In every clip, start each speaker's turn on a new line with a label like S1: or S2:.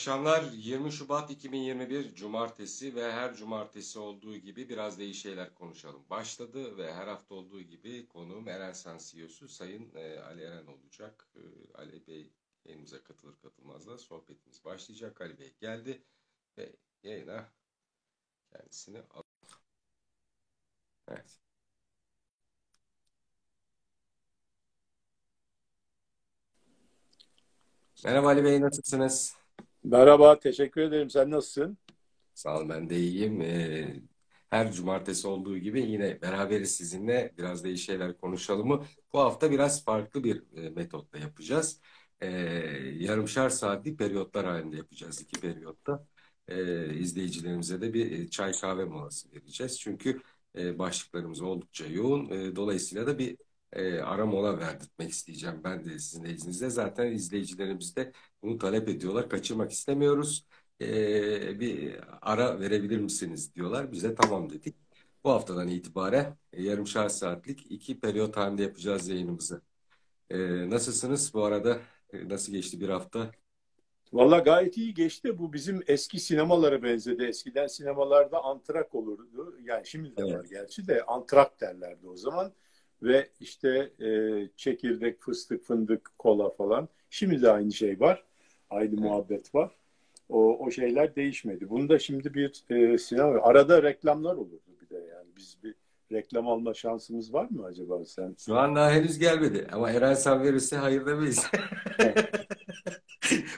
S1: akşamlar. 20 Şubat 2021 Cumartesi ve her cumartesi olduğu gibi biraz da iyi şeyler konuşalım. Başladı ve her hafta olduğu gibi konuğum Erensan CEO'su Sayın e, Ali Eren olacak. E, Ali Bey elimize katılır katılmaz da sohbetimiz başlayacak. Ali Bey geldi ve yayına kendisini al. Evet. Merhaba Ali Bey nasılsınız?
S2: Merhaba, teşekkür ederim. Sen nasılsın?
S1: Sağ olun ben de iyiyim. Ee, her cumartesi olduğu gibi yine beraberiz sizinle. Biraz iyi şeyler konuşalım mı? Bu hafta biraz farklı bir e, metotla yapacağız. Ee, yarımşar saatlik periyotlar halinde yapacağız iki periyotta. Ee, izleyicilerimize de bir e, çay kahve molası vereceğiz. Çünkü e, başlıklarımız oldukça yoğun. E, dolayısıyla da bir e, ara mola verdirtmek isteyeceğim ben de sizin izninizle. Zaten izleyicilerimiz de bunu talep ediyorlar. Kaçırmak istemiyoruz. E, bir ara verebilir misiniz diyorlar. Biz de tamam dedik. Bu haftadan itibaren e, yarımşar saatlik iki periyot halinde yapacağız yayınımızı. E, nasılsınız bu arada? E, nasıl geçti bir hafta?
S2: Valla gayet iyi geçti. Bu bizim eski sinemalara benzedi. Eskiden sinemalarda antrak olurdu. Yani şimdi de
S1: Evet.
S2: var gerçi de antrak derlerdi o zaman. Ve işte e, çekirdek, fıstık, fındık, kola falan. Şimdi de aynı şey var. Aynı muhabbet var. O, o şeyler değişmedi. Bunda şimdi bir e, sinema. Arada reklamlar olurdu bir de yani. Biz bir reklam alma şansımız var mı acaba sen?
S1: Şu an daha henüz gelmedi ama Eren sen verirse hayır demeyiz.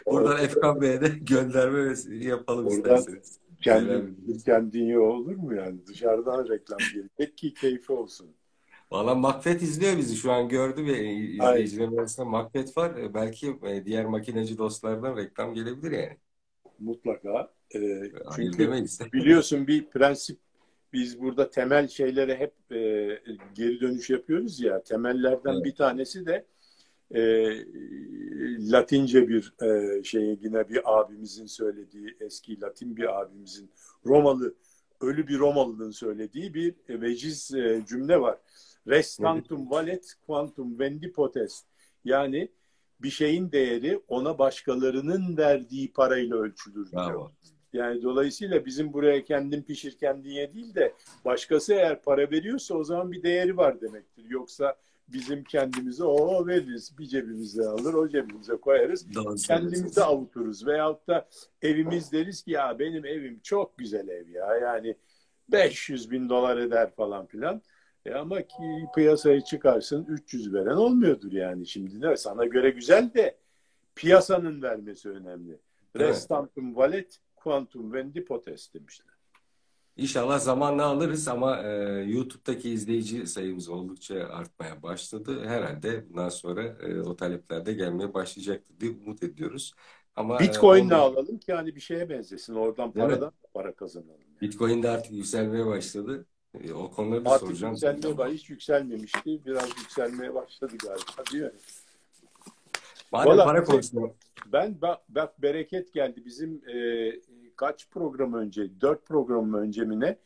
S1: Buradan Efkan Bey'e de gönderme yapalım
S2: Oradan
S1: isterseniz.
S2: kendin, kendin olur mu yani? Dışarıdan reklam gelecek ki keyfi olsun.
S1: Valla Macbeth izliyor bizi şu an gördü ve izleyicilerin arasında Macbeth var. E, Belki e, diğer makineci dostlardan reklam gelebilir yani.
S2: Mutlaka. Ee, çünkü
S1: demeyiz.
S2: biliyorsun bir prensip biz burada temel şeylere hep e, geri dönüş yapıyoruz ya. Temellerden
S1: Evet.
S2: bir tanesi de e, Latince bir e, şey yine bir abimizin söylediği eski Latin bir abimizin Romalı ölü bir Romalı'nın söylediği bir veciz e, cümle var. Res tantum valet quantum vendi potest. Yani bir şeyin değeri ona başkalarının verdiği parayla ölçülür diyor.
S1: Bravo.
S2: Yani dolayısıyla bizim buraya kendin pişir kendin ye değil de başkası eğer para veriyorsa o zaman bir değeri var demektir. Yoksa bizim kendimize o veririz. Bir cebimize alır o cebimize koyarız.
S1: Doğru.
S2: Kendimizi avuturuz. Veyahut da evimiz deriz ki ya benim evim çok güzel ev ya. Yani 500 bin dolar eder falan filan. E ama ki piyasaya çıkarsın 300 veren olmuyordur yani şimdi ne sana göre güzel de piyasanın vermesi önemli. Restantum valet quantum vendi potest demişler.
S1: İnşallah zamanla alırız ama e, YouTube'daki izleyici sayımız oldukça artmaya başladı. Herhalde bundan sonra e, o talepler de gelmeye başlayacaktır diye umut ediyoruz. Ama e,
S2: Bitcoin'le
S1: ondan-
S2: alalım ki hani bir şeye benzesin. Oradan
S1: Değil
S2: paradan da para kazanalım.
S1: Bitcoin de artık yükselmeye başladı. E, o konuları da
S2: Artık
S1: soracağım.
S2: yükselmeye baş, hiç yükselmemişti. Biraz yükselmeye başladı galiba değil mi?
S1: Madem
S2: Valla-
S1: para konuşuyor.
S2: Ben bak, bak bereket geldi. Bizim e, kaç program önce, dört program önce mi ne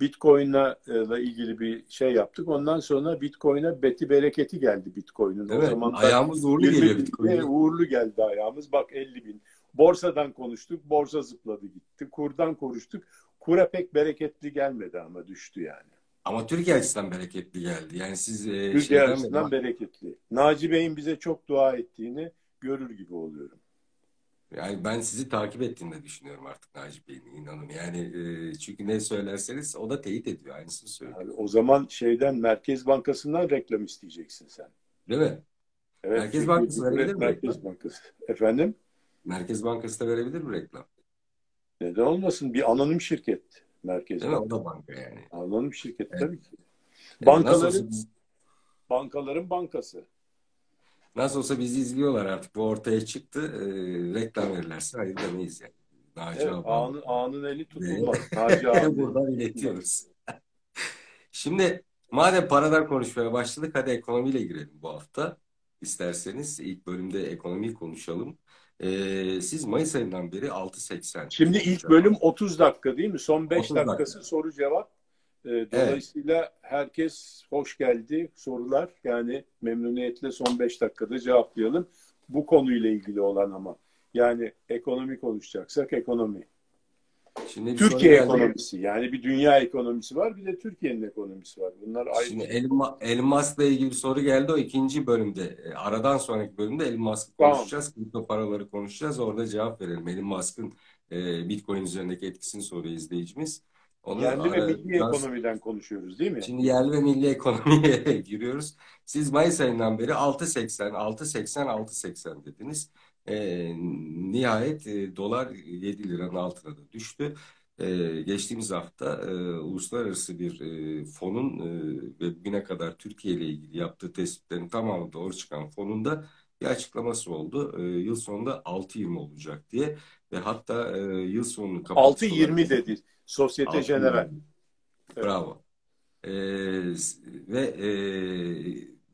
S2: Bitcoin'la e, ilgili bir şey yaptık. Ondan sonra Bitcoin'e beti bereketi geldi Bitcoin'in.
S1: Değil
S2: o zaman
S1: Ayağımız uğurlu
S2: 20
S1: geliyor Bitcoin'e.
S2: uğurlu geldi ayağımız. Bak 50 bin. Borsadan konuştuk. Borsa zıpladı gitti. Kurdan konuştuk. Kura pek bereketli gelmedi ama düştü yani.
S1: Ama Türkiye açısından bereketli geldi. Yani siz e,
S2: Türkiye
S1: şeyden
S2: açısından
S1: mi-
S2: bereketli. Naci Bey'in bize çok dua ettiğini görür gibi oluyorum.
S1: Yani ben sizi takip ettiğini de düşünüyorum artık Naci Bey'in inanın. Yani e, çünkü ne söylerseniz o da teyit ediyor. Aynısını söylüyor.
S2: Yani o zaman şeyden Merkez Bankası'ndan reklam isteyeceksin sen.
S1: Değil mi?
S2: Evet,
S1: Merkez Bankası verebilir mi
S2: Merkez
S1: reklam?
S2: Bankası. Efendim?
S1: Merkez Bankası da verebilir mi reklam?
S2: Neden olmasın? Bir anonim şirket Merkez
S1: Değil mi? O da banka yani.
S2: Anonim şirket
S1: Evet.
S2: tabii ki.
S1: Yani
S2: Bankaların
S1: olsa,
S2: bankaların bankası.
S1: nasıl olsa bizi izliyorlar artık. Bu ortaya çıktı. E, reklam verirlerse hayır demeyiz yani. Naci
S2: Evet,
S1: abi.
S2: ağanın, ağanın eli tutulmaz. Naci abi.
S1: Buradan iletiyoruz. Şimdi madem paradan konuşmaya başladık hadi ekonomiyle girelim bu hafta. İsterseniz ilk bölümde ekonomiyi konuşalım. Ee, siz Mayıs ayından beri 6.80.
S2: Şimdi ilk bölüm 30 dakika değil mi? Son 5
S1: 30 dakika.
S2: dakikası soru cevap. Ee, Dolayısıyla herkes hoş geldi sorular. Yani memnuniyetle son 5 dakikada cevaplayalım. Bu konuyla ilgili olan ama. Yani ekonomi konuşacaksak ekonomi.
S1: Şimdi bir
S2: Türkiye
S1: geldi.
S2: ekonomisi. Yani bir dünya ekonomisi var, bir de Türkiye'nin ekonomisi var. Bunlar ayrı.
S1: Şimdi Elma, Elmas'la ilgili bir soru geldi. O ikinci bölümde. E, Aradan sonraki bölümde Elon Musk'ı
S2: Tamam.
S1: konuşacağız. Kripto paraları konuşacağız. Orada cevap verelim. Elon Musk'ın e, Bitcoin üzerindeki etkisini soruyor izleyicimiz. Onu
S2: Yerli ve
S1: ara-
S2: milli
S1: biraz-
S2: ekonomiden konuşuyoruz değil mi?
S1: Şimdi yerli ve milli ekonomiye giriyoruz. Siz Mayıs ayından beri 6.80, 6.80, 6.80 dediniz. Ee, nihayet e, dolar 7 liranın altına da düştü. Ee, geçtiğimiz hafta e, uluslararası bir e, fonun e, ve bugüne kadar Türkiye ile ilgili yaptığı tespitlerin tamamı doğru çıkan fonun da bir açıklaması oldu. E, yıl sonunda 6.20 olacak diye ve hatta e, yıl sonunun kapatış
S2: 6.20
S1: olarak-
S2: dedi Sosyete
S1: 6.20.
S2: General. Evet.
S1: Bravo. Ee, ve e,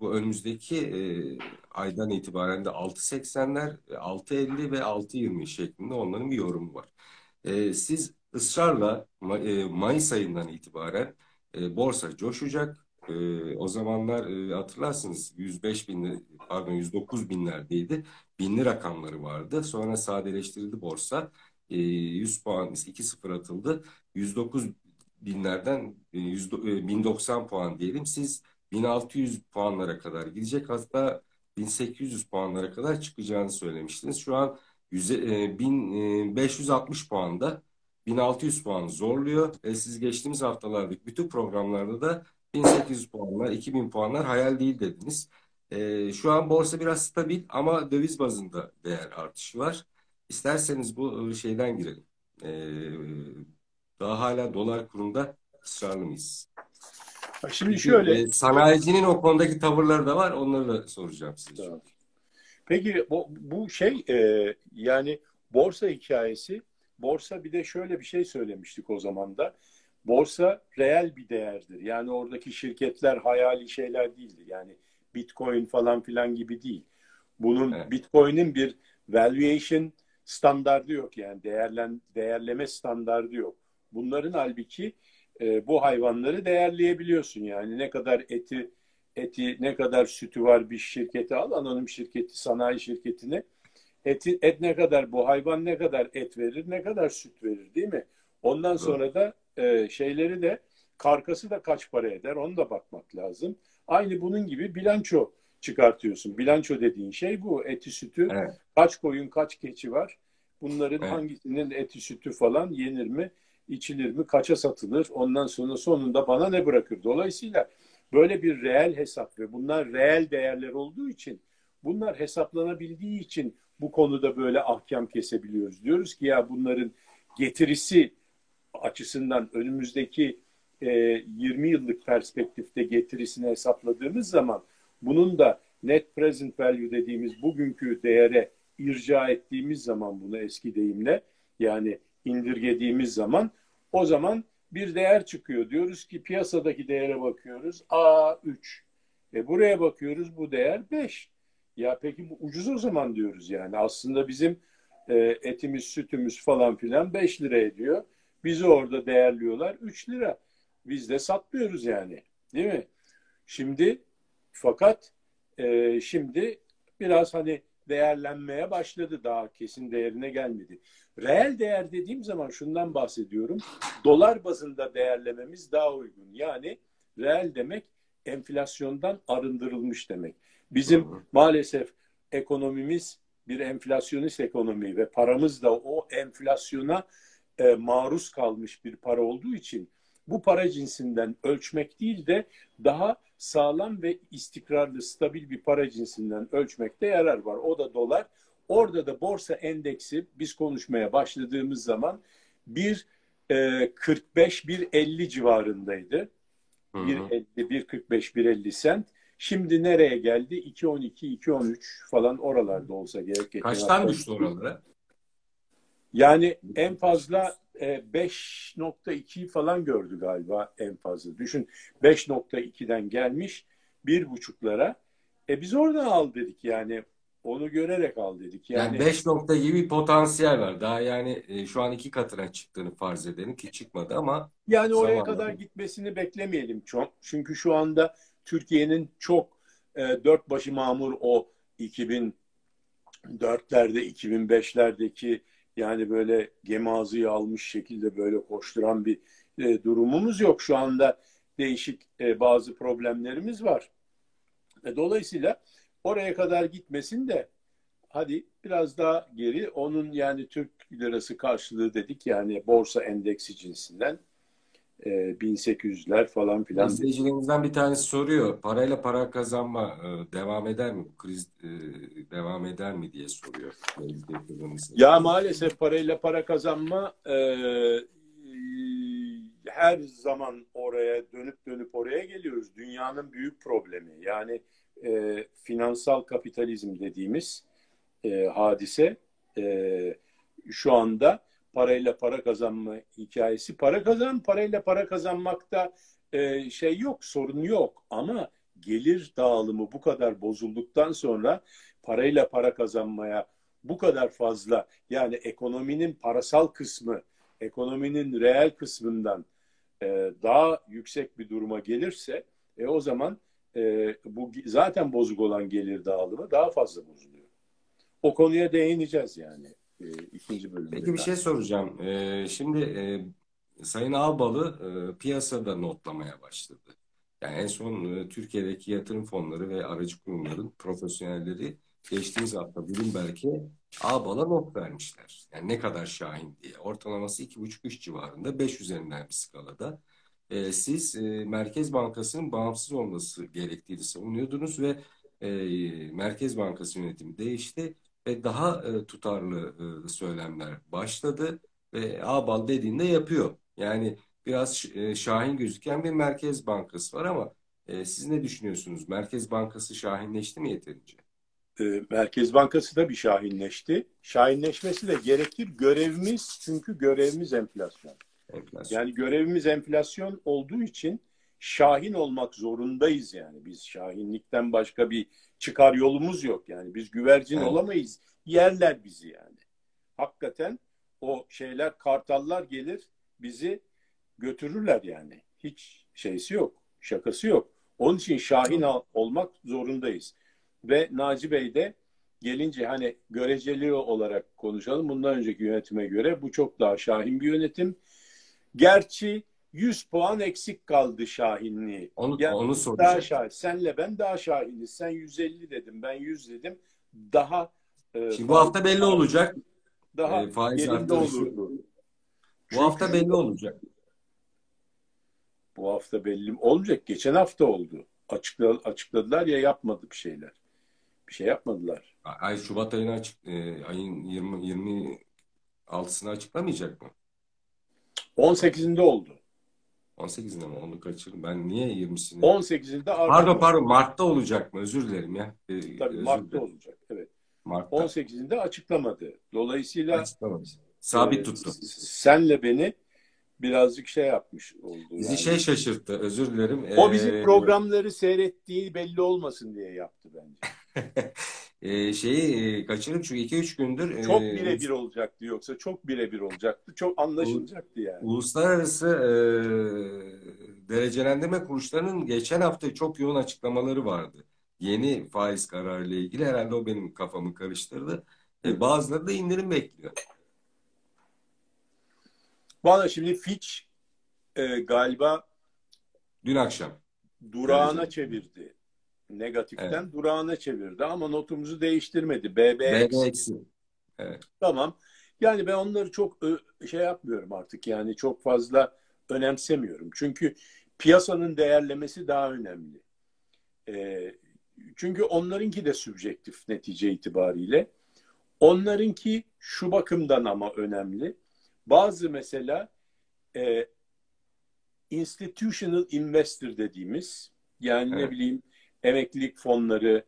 S1: bu önümüzdeki e, aydan itibaren de 6.80'ler, 6.50 ve 6.20 şeklinde onların bir yorumu var. Ee, siz ısrarla Ma- e, Mayıs ayından itibaren e, borsa coşacak. E, o zamanlar e, hatırlarsınız 105 bin, pardon 109 binlerdeydi. Binli rakamları vardı. Sonra sadeleştirildi borsa. E, 100 puan, 2-0 atıldı. 109 binlerden e, yüzde- e, 1090 puan diyelim. Siz 1600 puanlara kadar gidecek hatta 1800 puanlara kadar çıkacağını söylemiştiniz. Şu an yüze, e, 1560 puanda 1600 puan zorluyor. E, siz geçtiğimiz haftalardaki bütün programlarda da 1800 puanlar, 2000 puanlar hayal değil dediniz. E, şu an borsa biraz stabil ama döviz bazında değer artışı var. İsterseniz bu e, şeyden girelim. E, daha hala dolar kurunda ısrarlı mıyız?
S2: Şimdi şöyle
S1: e, sanayicinin o konudaki tavırları da var. Onları da soracağım size.
S2: Tamam. Peki bu, bu şey e, yani borsa hikayesi borsa bir de şöyle bir şey söylemiştik o zaman da borsa reel bir değerdir. Yani oradaki şirketler hayali şeyler değildir. Yani Bitcoin falan filan gibi değil. Bunun
S1: Evet.
S2: Bitcoin'in bir valuation standardı yok yani değerlen değerleme standardı yok. Bunların halbuki e, bu hayvanları değerleyebiliyorsun yani ne kadar eti eti ne kadar sütü var bir şirkete al anonim şirketi sanayi şirketine eti, et ne kadar bu hayvan ne kadar et verir ne kadar süt verir değil mi? Ondan sonra da e, şeyleri de karkası da kaç para eder onu da bakmak lazım. Aynı bunun gibi bilanço çıkartıyorsun. Bilanço dediğin şey bu eti sütü
S1: Evet.
S2: kaç koyun kaç keçi var bunların
S1: Evet.
S2: hangisinin eti sütü falan yenir mi içilir mi kaça satılır ondan sonra sonunda bana ne bırakır. Dolayısıyla böyle bir reel hesap ve bunlar reel değerler olduğu için bunlar hesaplanabildiği için bu konuda böyle ahkam kesebiliyoruz. Diyoruz ki ya bunların getirisi açısından önümüzdeki e, 20 yıllık perspektifte getirisini hesapladığımız zaman bunun da net present value dediğimiz bugünkü değere irca ettiğimiz zaman bunu eski deyimle yani indirgediğimiz zaman o zaman bir değer çıkıyor. Diyoruz ki piyasadaki değere bakıyoruz A3. E buraya bakıyoruz bu değer 5. Ya peki bu ucuz o zaman diyoruz yani. Aslında bizim e, etimiz, sütümüz falan filan 5 lira ediyor. Bizi orada değerliyorlar 3 lira. Biz de satmıyoruz yani. Değil mi? Şimdi fakat e, şimdi biraz hani değerlenmeye başladı. Daha kesin değerine gelmedi. Reel değer dediğim zaman şundan bahsediyorum. Dolar bazında değerlememiz daha uygun. Yani reel demek enflasyondan arındırılmış demek. Bizim
S1: Hı hı.
S2: maalesef ekonomimiz bir enflasyonist ekonomi ve paramız da o enflasyona e, maruz kalmış bir para olduğu için bu para cinsinden ölçmek değil de daha sağlam ve istikrarlı, stabil bir para cinsinden ölçmekte yarar var. O da dolar. Orada da borsa endeksi biz konuşmaya başladığımız zaman bir e, 45 1.50 civarındaydı.
S1: Hı hı.
S2: 1.50 1.45 1.50 sent. Şimdi nereye geldi? 2.12 2.13 falan oralarda olsa gerek.
S1: Kaçtan düştü oralara?
S2: Yani en fazla e, 5.2 falan gördü galiba en fazla. Düşün 5.2'den gelmiş bir buçuklara. E biz oradan al dedik yani. Onu görerek al dedik.
S1: Yani
S2: Yani
S1: 5 nokta gibi potansiyel var. Daha yani e, şu an iki katına çıktığını farz edelim ki çıkmadı ama
S2: Yani oraya
S1: Zamanla.
S2: kadar gitmesini beklemeyelim çok. Çünkü şu anda Türkiye'nin çok e, dört başı mamur o dörtlerde 2005'lerdeki yani böyle gemi ağzıyı almış şekilde böyle koşturan bir e, durumumuz yok. Şu anda değişik e, bazı problemlerimiz var. E, dolayısıyla oraya kadar gitmesin de hadi biraz daha geri onun yani Türk lirası karşılığı dedik yani borsa endeksi cinsinden e, 1800'ler falan filan.
S1: İzleyicilerimizden bir tanesi soruyor. Parayla para kazanma e, devam eder mi? Kriz e, devam eder mi diye soruyor.
S2: Ya maalesef parayla para kazanma e, her zaman oraya dönüp dönüp oraya geliyoruz. Dünyanın büyük problemi. Yani e, finansal kapitalizm dediğimiz e, hadise e, şu anda parayla para kazanma hikayesi. Para kazan, parayla para kazanmakta e, şey yok, sorun yok. Ama gelir dağılımı bu kadar bozulduktan sonra parayla para kazanmaya bu kadar fazla yani ekonominin parasal kısmı, ekonominin reel kısmından e, daha yüksek bir duruma gelirse e, o zaman e, bu zaten bozuk olan gelir dağılımı daha fazla bozuluyor. O konuya değineceğiz yani e, ikinci bölümde.
S1: Peki bir şey soracağım. E, şimdi e, Sayın Ağbalı e, piyasada notlamaya başladı. Yani en son e, Türkiye'deki yatırım fonları ve aracı kurumların profesyonelleri geçtiğimiz hafta Bloomberg'e Ağbal'a not vermişler. Yani ne kadar şahin diye. Ortalaması 2,5-3 civarında 5 üzerinden bir skalada. E, siz e, Merkez Bankası'nın bağımsız olması gerektiğini savunuyordunuz ve e, Merkez Bankası yönetimi değişti ve daha e, tutarlı e, söylemler başladı ve Ağbal dediğinde yapıyor. Yani biraz e, şahin gözüken bir Merkez Bankası var ama e, siz ne düşünüyorsunuz? Merkez Bankası şahinleşti mi yeterince?
S2: E, Merkez Bankası da bir şahinleşti. Şahinleşmesi de gerekir. Görevimiz çünkü görevimiz enflasyon. Enflasyon. Yani görevimiz enflasyon olduğu için şahin olmak zorundayız yani. Biz şahinlikten başka bir çıkar yolumuz yok yani. Biz güvercin evet. olamayız. Yerler bizi yani. Hakikaten o şeyler kartallar gelir bizi götürürler yani. Hiç şeysi yok. Şakası yok. Onun için şahin olmak zorundayız. Ve Naci Bey de gelince hani göreceli olarak konuşalım. Bundan önceki yönetime göre bu çok daha şahin bir yönetim. Gerçi 100 puan eksik kaldı şahinliği.
S1: Onu, yani onu soracağım.
S2: Daha şahin. Senle ben daha şahiniz. Sen 150 dedim, ben 100 dedim. Daha
S1: e, Şimdi bu hafta belli olacak.
S2: Daha e, faiz olurdu.
S1: Bu hafta belli olacak.
S2: Bu hafta belli olmayacak. Geçen hafta oldu. Açıkla, açıkladılar ya yapmadı bir şeyler. Bir şey yapmadılar.
S1: Ay Şubat ayına açık e, ayın 20 26'sını açıklamayacak mı?
S2: 18'inde oldu.
S1: 18'inde mi? Onu kaçırdım. Ben niye 20'sini?
S2: 18'inde
S1: Pardon pardon Mart'ta olacak mı? Özür dilerim ya.
S2: Ee, Tabii Mart'ta dilerim. olacak. Evet. Mart'ta. 18'inde açıklamadı. Dolayısıyla
S1: açıklamadı. Sabit e, tuttu.
S2: Senle beni birazcık şey yapmış oldu.
S1: Bizi yani. şey şaşırttı. Özür dilerim.
S2: O bizim ee, programları seyrettiği belli olmasın diye yaptı bence.
S1: e, şeyi e, kaçırdım çünkü 2-3 gündür
S2: e, çok birebir olacaktı yoksa çok birebir olacaktı. Çok anlaşılacaktı yani.
S1: Uluslararası e, derecelendirme kuruluşlarının geçen hafta çok yoğun açıklamaları vardı. Yeni faiz kararı ile ilgili herhalde o benim kafamı karıştırdı. E, bazıları da indirim bekliyor.
S2: Valla şimdi Fitch e, galiba
S1: dün akşam
S2: durağına çevirdi. Negatiften evet. durağına çevirdi ama notumuzu değiştirmedi. BB eksi. Evet. Tamam. Yani ben onları çok şey yapmıyorum artık yani çok fazla önemsemiyorum. Çünkü piyasanın değerlemesi daha önemli. E, çünkü onlarınki de subjektif netice itibariyle. Onlarınki şu bakımdan ama önemli. Bazı mesela e, institutional investor dediğimiz yani evet. ne bileyim emeklilik fonları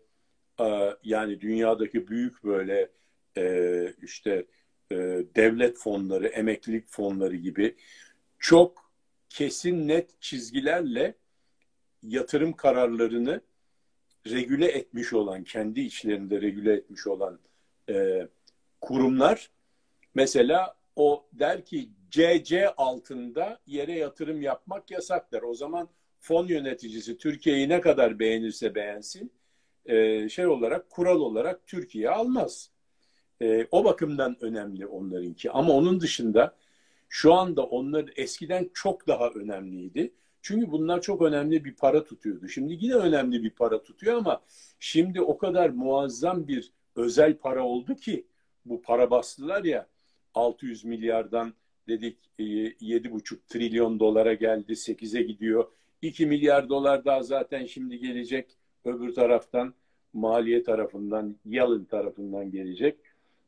S2: e, yani dünyadaki büyük böyle e, işte e, devlet fonları, emeklilik fonları gibi çok kesin net çizgilerle yatırım kararlarını regüle etmiş olan, kendi içlerinde regüle etmiş olan e, kurumlar mesela o der ki CC altında yere yatırım yapmak yasaktır. O zaman fon yöneticisi Türkiye'yi ne kadar beğenirse beğensin e, şey olarak kural olarak Türkiye almaz. E, o bakımdan önemli onlarınki. Ama onun dışında şu anda onların eskiden çok daha önemliydi. Çünkü bunlar çok önemli bir para tutuyordu. Şimdi yine önemli bir para tutuyor ama şimdi o kadar muazzam bir özel para oldu ki bu para bastılar ya 600 milyardan dedik 7,5 e, trilyon dolara geldi 8'e gidiyor. 2 milyar dolar daha zaten şimdi gelecek öbür taraftan maliye tarafından Yalın tarafından gelecek.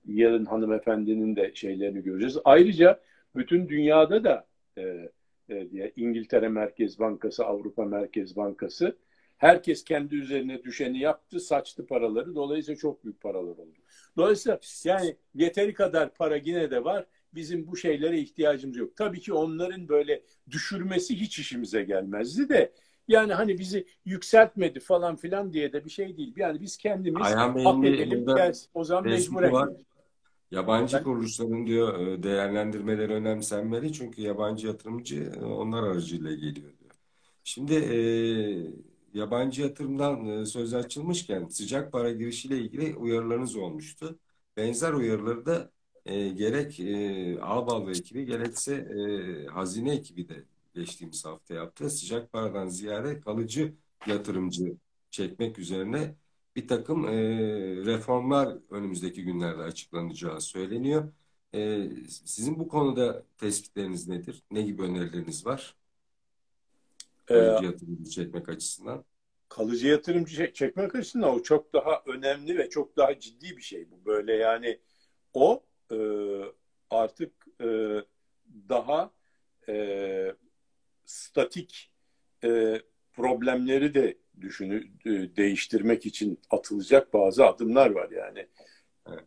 S2: Yalın hanımefendinin de şeylerini göreceğiz. Ayrıca bütün dünyada da e, e, İngiltere Merkez Bankası, Avrupa Merkez Bankası herkes kendi üzerine düşeni yaptı, saçtı paraları. Dolayısıyla çok büyük paralar oldu. Dolayısıyla yani yeteri kadar para yine de var. Bizim bu şeylere ihtiyacımız yok. Tabii ki onların böyle düşürmesi hiç işimize gelmezdi de yani hani bizi yükseltmedi falan filan diye de bir şey değil. Yani biz kendimiz hak edelim. O zaman mecburen.
S1: Yabancı kuruluşların diyor e, değerlendirmeleri önemsenmeli çünkü yabancı yatırımcı e, onlar aracıyla geliyor diyor. Şimdi e, yabancı yatırımdan e, söz açılmışken sıcak para girişiyle ilgili uyarılarınız olmuştu. Benzer uyarıları da e, gerek e, Ağbal ekibi gerekse e, hazine ekibi de geçtiğimiz hafta yaptı. Sıcak paradan ziyade kalıcı yatırımcı çekmek üzerine bir takım e, reformlar önümüzdeki günlerde açıklanacağı söyleniyor. E, sizin bu konuda tespitleriniz nedir? Ne gibi önerileriniz var? Ee, kalıcı ee, yatırımcı çekmek açısından.
S2: Kalıcı yatırımcı çekmek açısından o çok daha önemli ve çok daha ciddi bir şey bu. Böyle yani o e, artık e, daha e, statik e, problemleri de düşünü e, değiştirmek için atılacak bazı adımlar var yani. Evet.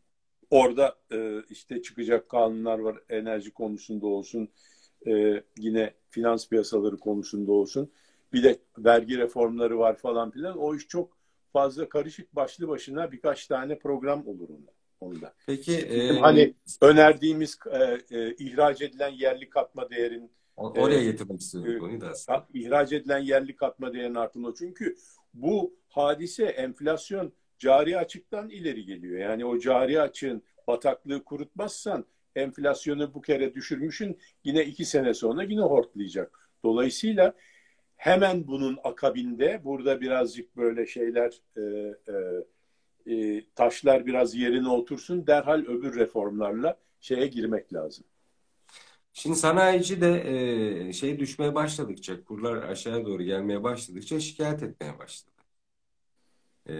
S2: Orada e, işte çıkacak kanunlar var enerji konusunda olsun, e, yine finans piyasaları konusunda olsun. Bir de vergi reformları var falan filan. O iş çok fazla karışık başlı başına birkaç tane program olur onda. Onda.
S1: Peki e,
S2: hani önerdiğimiz e, e, ihraç edilen yerli katma değerin
S1: Oraya getirmek istiyorum konuyu da
S2: aslında. İhraç edilen yerli katma değerinin artması. Çünkü bu hadise enflasyon cari açıktan ileri geliyor. Yani o cari açığın bataklığı kurutmazsan enflasyonu bu kere düşürmüşün yine iki sene sonra yine hortlayacak. Dolayısıyla hemen bunun akabinde burada birazcık böyle şeyler e, e, e, taşlar biraz yerine otursun derhal öbür reformlarla şeye girmek lazım.
S1: Şimdi sanayici de e, şey düşmeye başladıkça, kurlar aşağıya doğru gelmeye başladıkça şikayet etmeye başladı. E,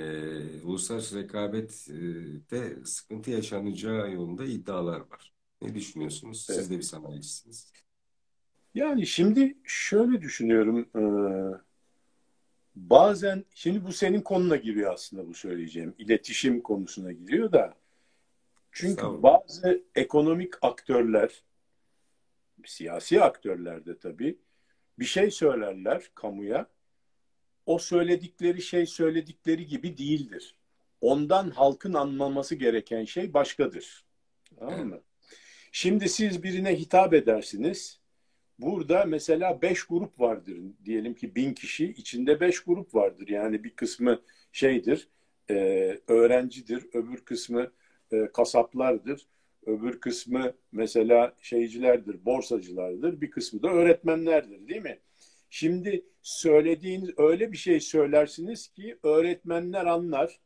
S1: uluslararası rekabette sıkıntı yaşanacağı yolunda iddialar var. Ne düşünüyorsunuz? Siz evet. de bir sanayicisiniz.
S2: Yani şimdi şöyle düşünüyorum. E, bazen, şimdi bu senin konuna giriyor aslında bu söyleyeceğim. İletişim konusuna giriyor da. Çünkü bazı ekonomik aktörler siyasi aktörler de tabii bir şey söylerler kamuya. O söyledikleri şey söyledikleri gibi değildir. Ondan halkın anlaması gereken şey başkadır. Tamam mı? Şimdi siz birine hitap edersiniz. Burada mesela beş grup vardır. Diyelim ki bin kişi içinde beş grup vardır. Yani bir kısmı şeydir, e, öğrencidir, öbür kısmı e, kasaplardır, Öbür kısmı mesela şeycilerdir, borsacılardır. Bir kısmı da öğretmenlerdir değil mi? Şimdi söylediğiniz öyle bir şey söylersiniz ki öğretmenler anlar.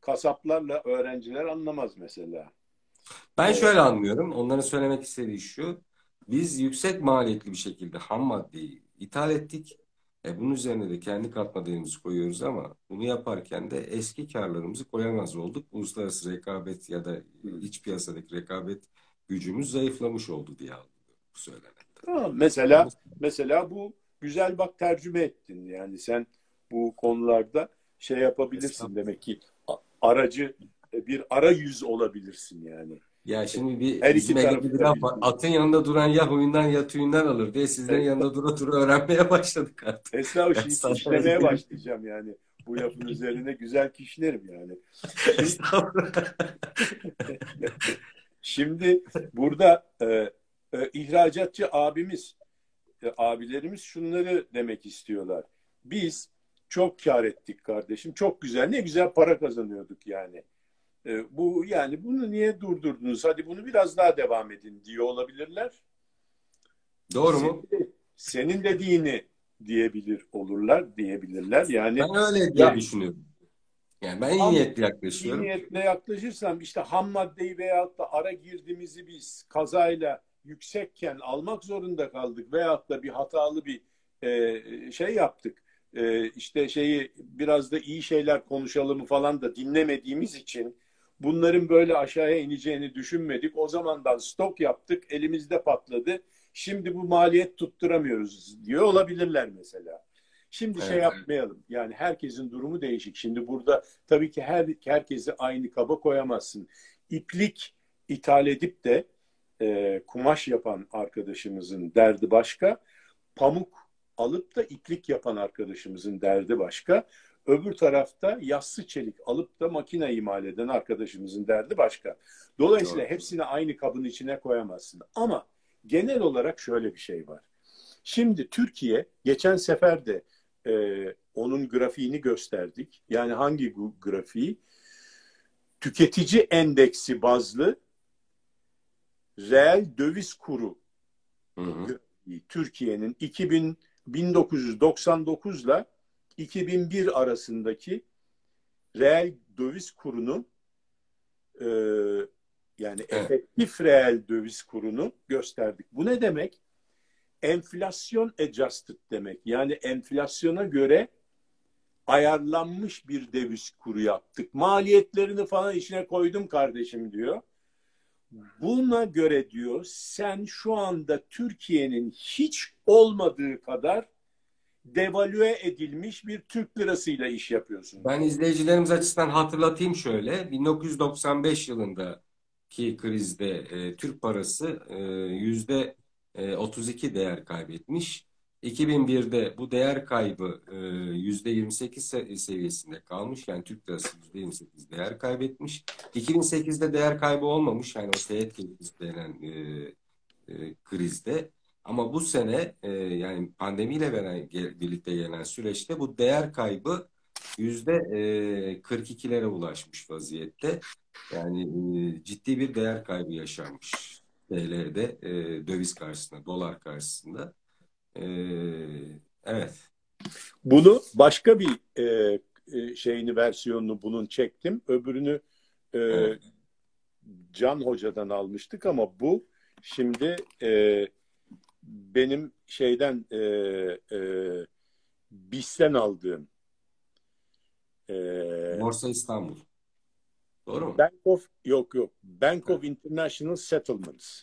S2: Kasaplarla öğrenciler anlamaz mesela.
S1: Ben şöyle anlıyorum. Onların söylemek istediği şu. Biz yüksek maliyetli bir şekilde ham maddeyi ithal ettik. E bunun üzerine de kendi katma değerimizi koyuyoruz ama bunu yaparken de eski karlarımızı koyamaz olduk. Uluslararası rekabet ya da iç piyasadaki rekabet gücümüz zayıflamış oldu diye algılıyorum bu söylenen.
S2: Tamam, mesela mesela bu güzel bak tercüme ettin. Yani sen bu konularda şey yapabilirsin demek ki aracı bir ara yüz olabilirsin yani.
S1: Ya şimdi bir Her bizim Ege'de bir laf var. Atın yanında duran ya huyundan ya tüyünden alır diye sizlerin evet. yanında dura dura öğrenmeye başladık artık.
S2: Esra şimdi kişnemeye başlayacağım yani. Bu lafın üzerine güzel kişnerim yani. Şimdi, burada e, e, ihracatçı abimiz, e, abilerimiz şunları demek istiyorlar. Biz çok kar ettik kardeşim. Çok güzel. Ne güzel para kazanıyorduk yani. E, bu yani bunu niye durdurdunuz? Hadi bunu biraz daha devam edin diye olabilirler.
S1: Doğru mu?
S2: Senin, senin dediğini diyebilir olurlar, diyebilirler. Yani
S1: Ben öyle diye
S2: Ya-
S1: düşünüyorum. Yani ben iyi
S2: Ama
S1: niyetli
S2: iyi
S1: yaklaşıyorum.
S2: niyetle yaklaşırsam işte ham maddeyi veyahut da ara girdiğimizi biz kazayla yüksekken almak zorunda kaldık veyahut da bir hatalı bir e, şey yaptık. E, işte şeyi biraz da iyi şeyler konuşalım falan da dinlemediğimiz için bunların böyle aşağıya ineceğini düşünmedik. O zamandan stok yaptık, elimizde patladı. Şimdi bu maliyet tutturamıyoruz diyor olabilirler mesela. Şimdi şey
S1: Evet.
S2: yapmayalım. Yani herkesin durumu değişik. Şimdi burada tabii ki her herkesi aynı kaba koyamazsın. İplik ithal edip de e, kumaş yapan arkadaşımızın derdi başka. Pamuk alıp da iplik yapan arkadaşımızın derdi başka. Öbür tarafta yassı çelik alıp da makine imal eden arkadaşımızın derdi başka. Dolayısıyla
S1: Doğru.
S2: hepsini aynı kabın içine koyamazsın. Ama genel olarak şöyle bir şey var. Şimdi Türkiye geçen sefer de e, onun grafiğini gösterdik. Yani hangi grafiği? Tüketici endeksi bazlı reel döviz kuru
S1: Hı hı.
S2: grafiği. Türkiye'nin 2000 1999 ile 2001 arasındaki reel döviz kurunu e, yani
S1: Evet.
S2: efektif reel döviz kurunu gösterdik. Bu ne demek? Enflasyon adjusted demek. Yani enflasyona göre ayarlanmış bir döviz kuru yaptık. Maliyetlerini falan içine koydum kardeşim diyor. Buna göre diyor sen şu anda Türkiye'nin hiç olmadığı kadar devalüe edilmiş bir Türk lirasıyla iş yapıyorsun.
S1: Ben izleyicilerimiz açısından hatırlatayım şöyle. 1995 yılındaki krizde e, Türk parası e, yüzde e, 32 değer kaybetmiş. 2001'de bu değer kaybı e, yüzde 28 se- seviyesinde kalmış. Yani Türk lirası yüzde 28 değer kaybetmiş. 2008'de değer kaybı olmamış. Yani o teğet krizi denen e, e, krizde. Ama bu sene e, yani pandemiyle veren, ge- birlikte gelen süreçte bu değer kaybı yüzde e, 42'lere ulaşmış vaziyette. Yani e, ciddi bir değer kaybı yaşanmış TL'de e, döviz karşısında, dolar karşısında. E, evet.
S2: Bunu başka bir e, e, şeyini versiyonunu bunun çektim. Öbürünü e,
S1: Evet.
S2: Can Hoca'dan almıştık ama bu şimdi e, benim şeyden e, e, BIS'ten aldığım e,
S1: Borsa İstanbul. Doğru mu?
S2: Bank of yok yok Bank of International Settlements.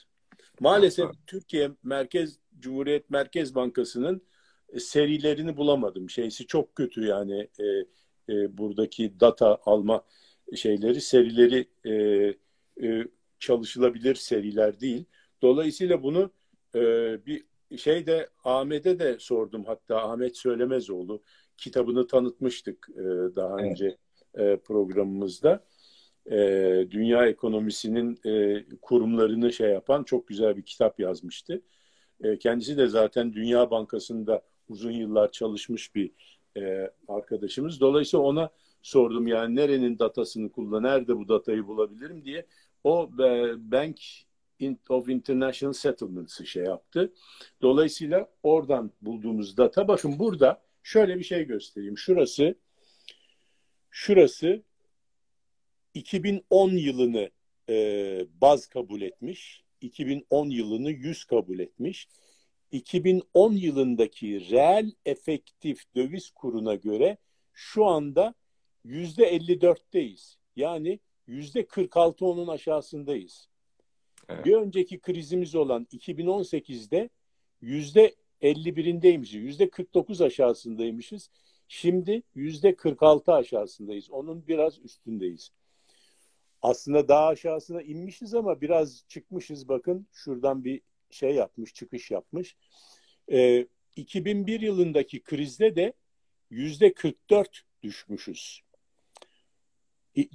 S2: Maalesef
S1: Yok,
S2: Türkiye Merkez Cumhuriyet Merkez Bankası'nın e, serilerini bulamadım. Şeysi çok kötü yani e, e, buradaki data alma şeyleri serileri e, e, çalışılabilir seriler değil. Dolayısıyla bunu e, bir şeyde Ahmet'e de sordum hatta Ahmet Söylemezoğlu kitabını tanıtmıştık e, daha
S1: Evet.
S2: önce e, programımızda. E, dünya ekonomisinin e, kurumlarını şey yapan çok güzel bir kitap yazmıştı. E, kendisi de zaten Dünya Bankası'nda uzun yıllar çalışmış bir e, arkadaşımız. Dolayısıyla ona sordum yani nerenin datasını kullan, nerede bu datayı bulabilirim diye. O e, Bank of International Settlements'ı şey yaptı. Dolayısıyla oradan bulduğumuz data, bakın burada şöyle bir şey göstereyim. Şurası, şurası 2010 yılını e, baz kabul etmiş. 2010 yılını 100 kabul etmiş. 2010 yılındaki reel efektif döviz kuruna göre şu anda %54'teyiz. Yani %46 onun aşağısındayız.
S1: Evet.
S2: Bir önceki krizimiz olan 2018'de %51'indeymişiz. %49 aşağısındaymışız. Şimdi %46 aşağısındayız. Onun biraz üstündeyiz. Aslında daha aşağısına inmişiz ama biraz çıkmışız. Bakın şuradan bir şey yapmış, çıkış yapmış. Ee, 2001 yılındaki krizde de %44 düşmüşüz.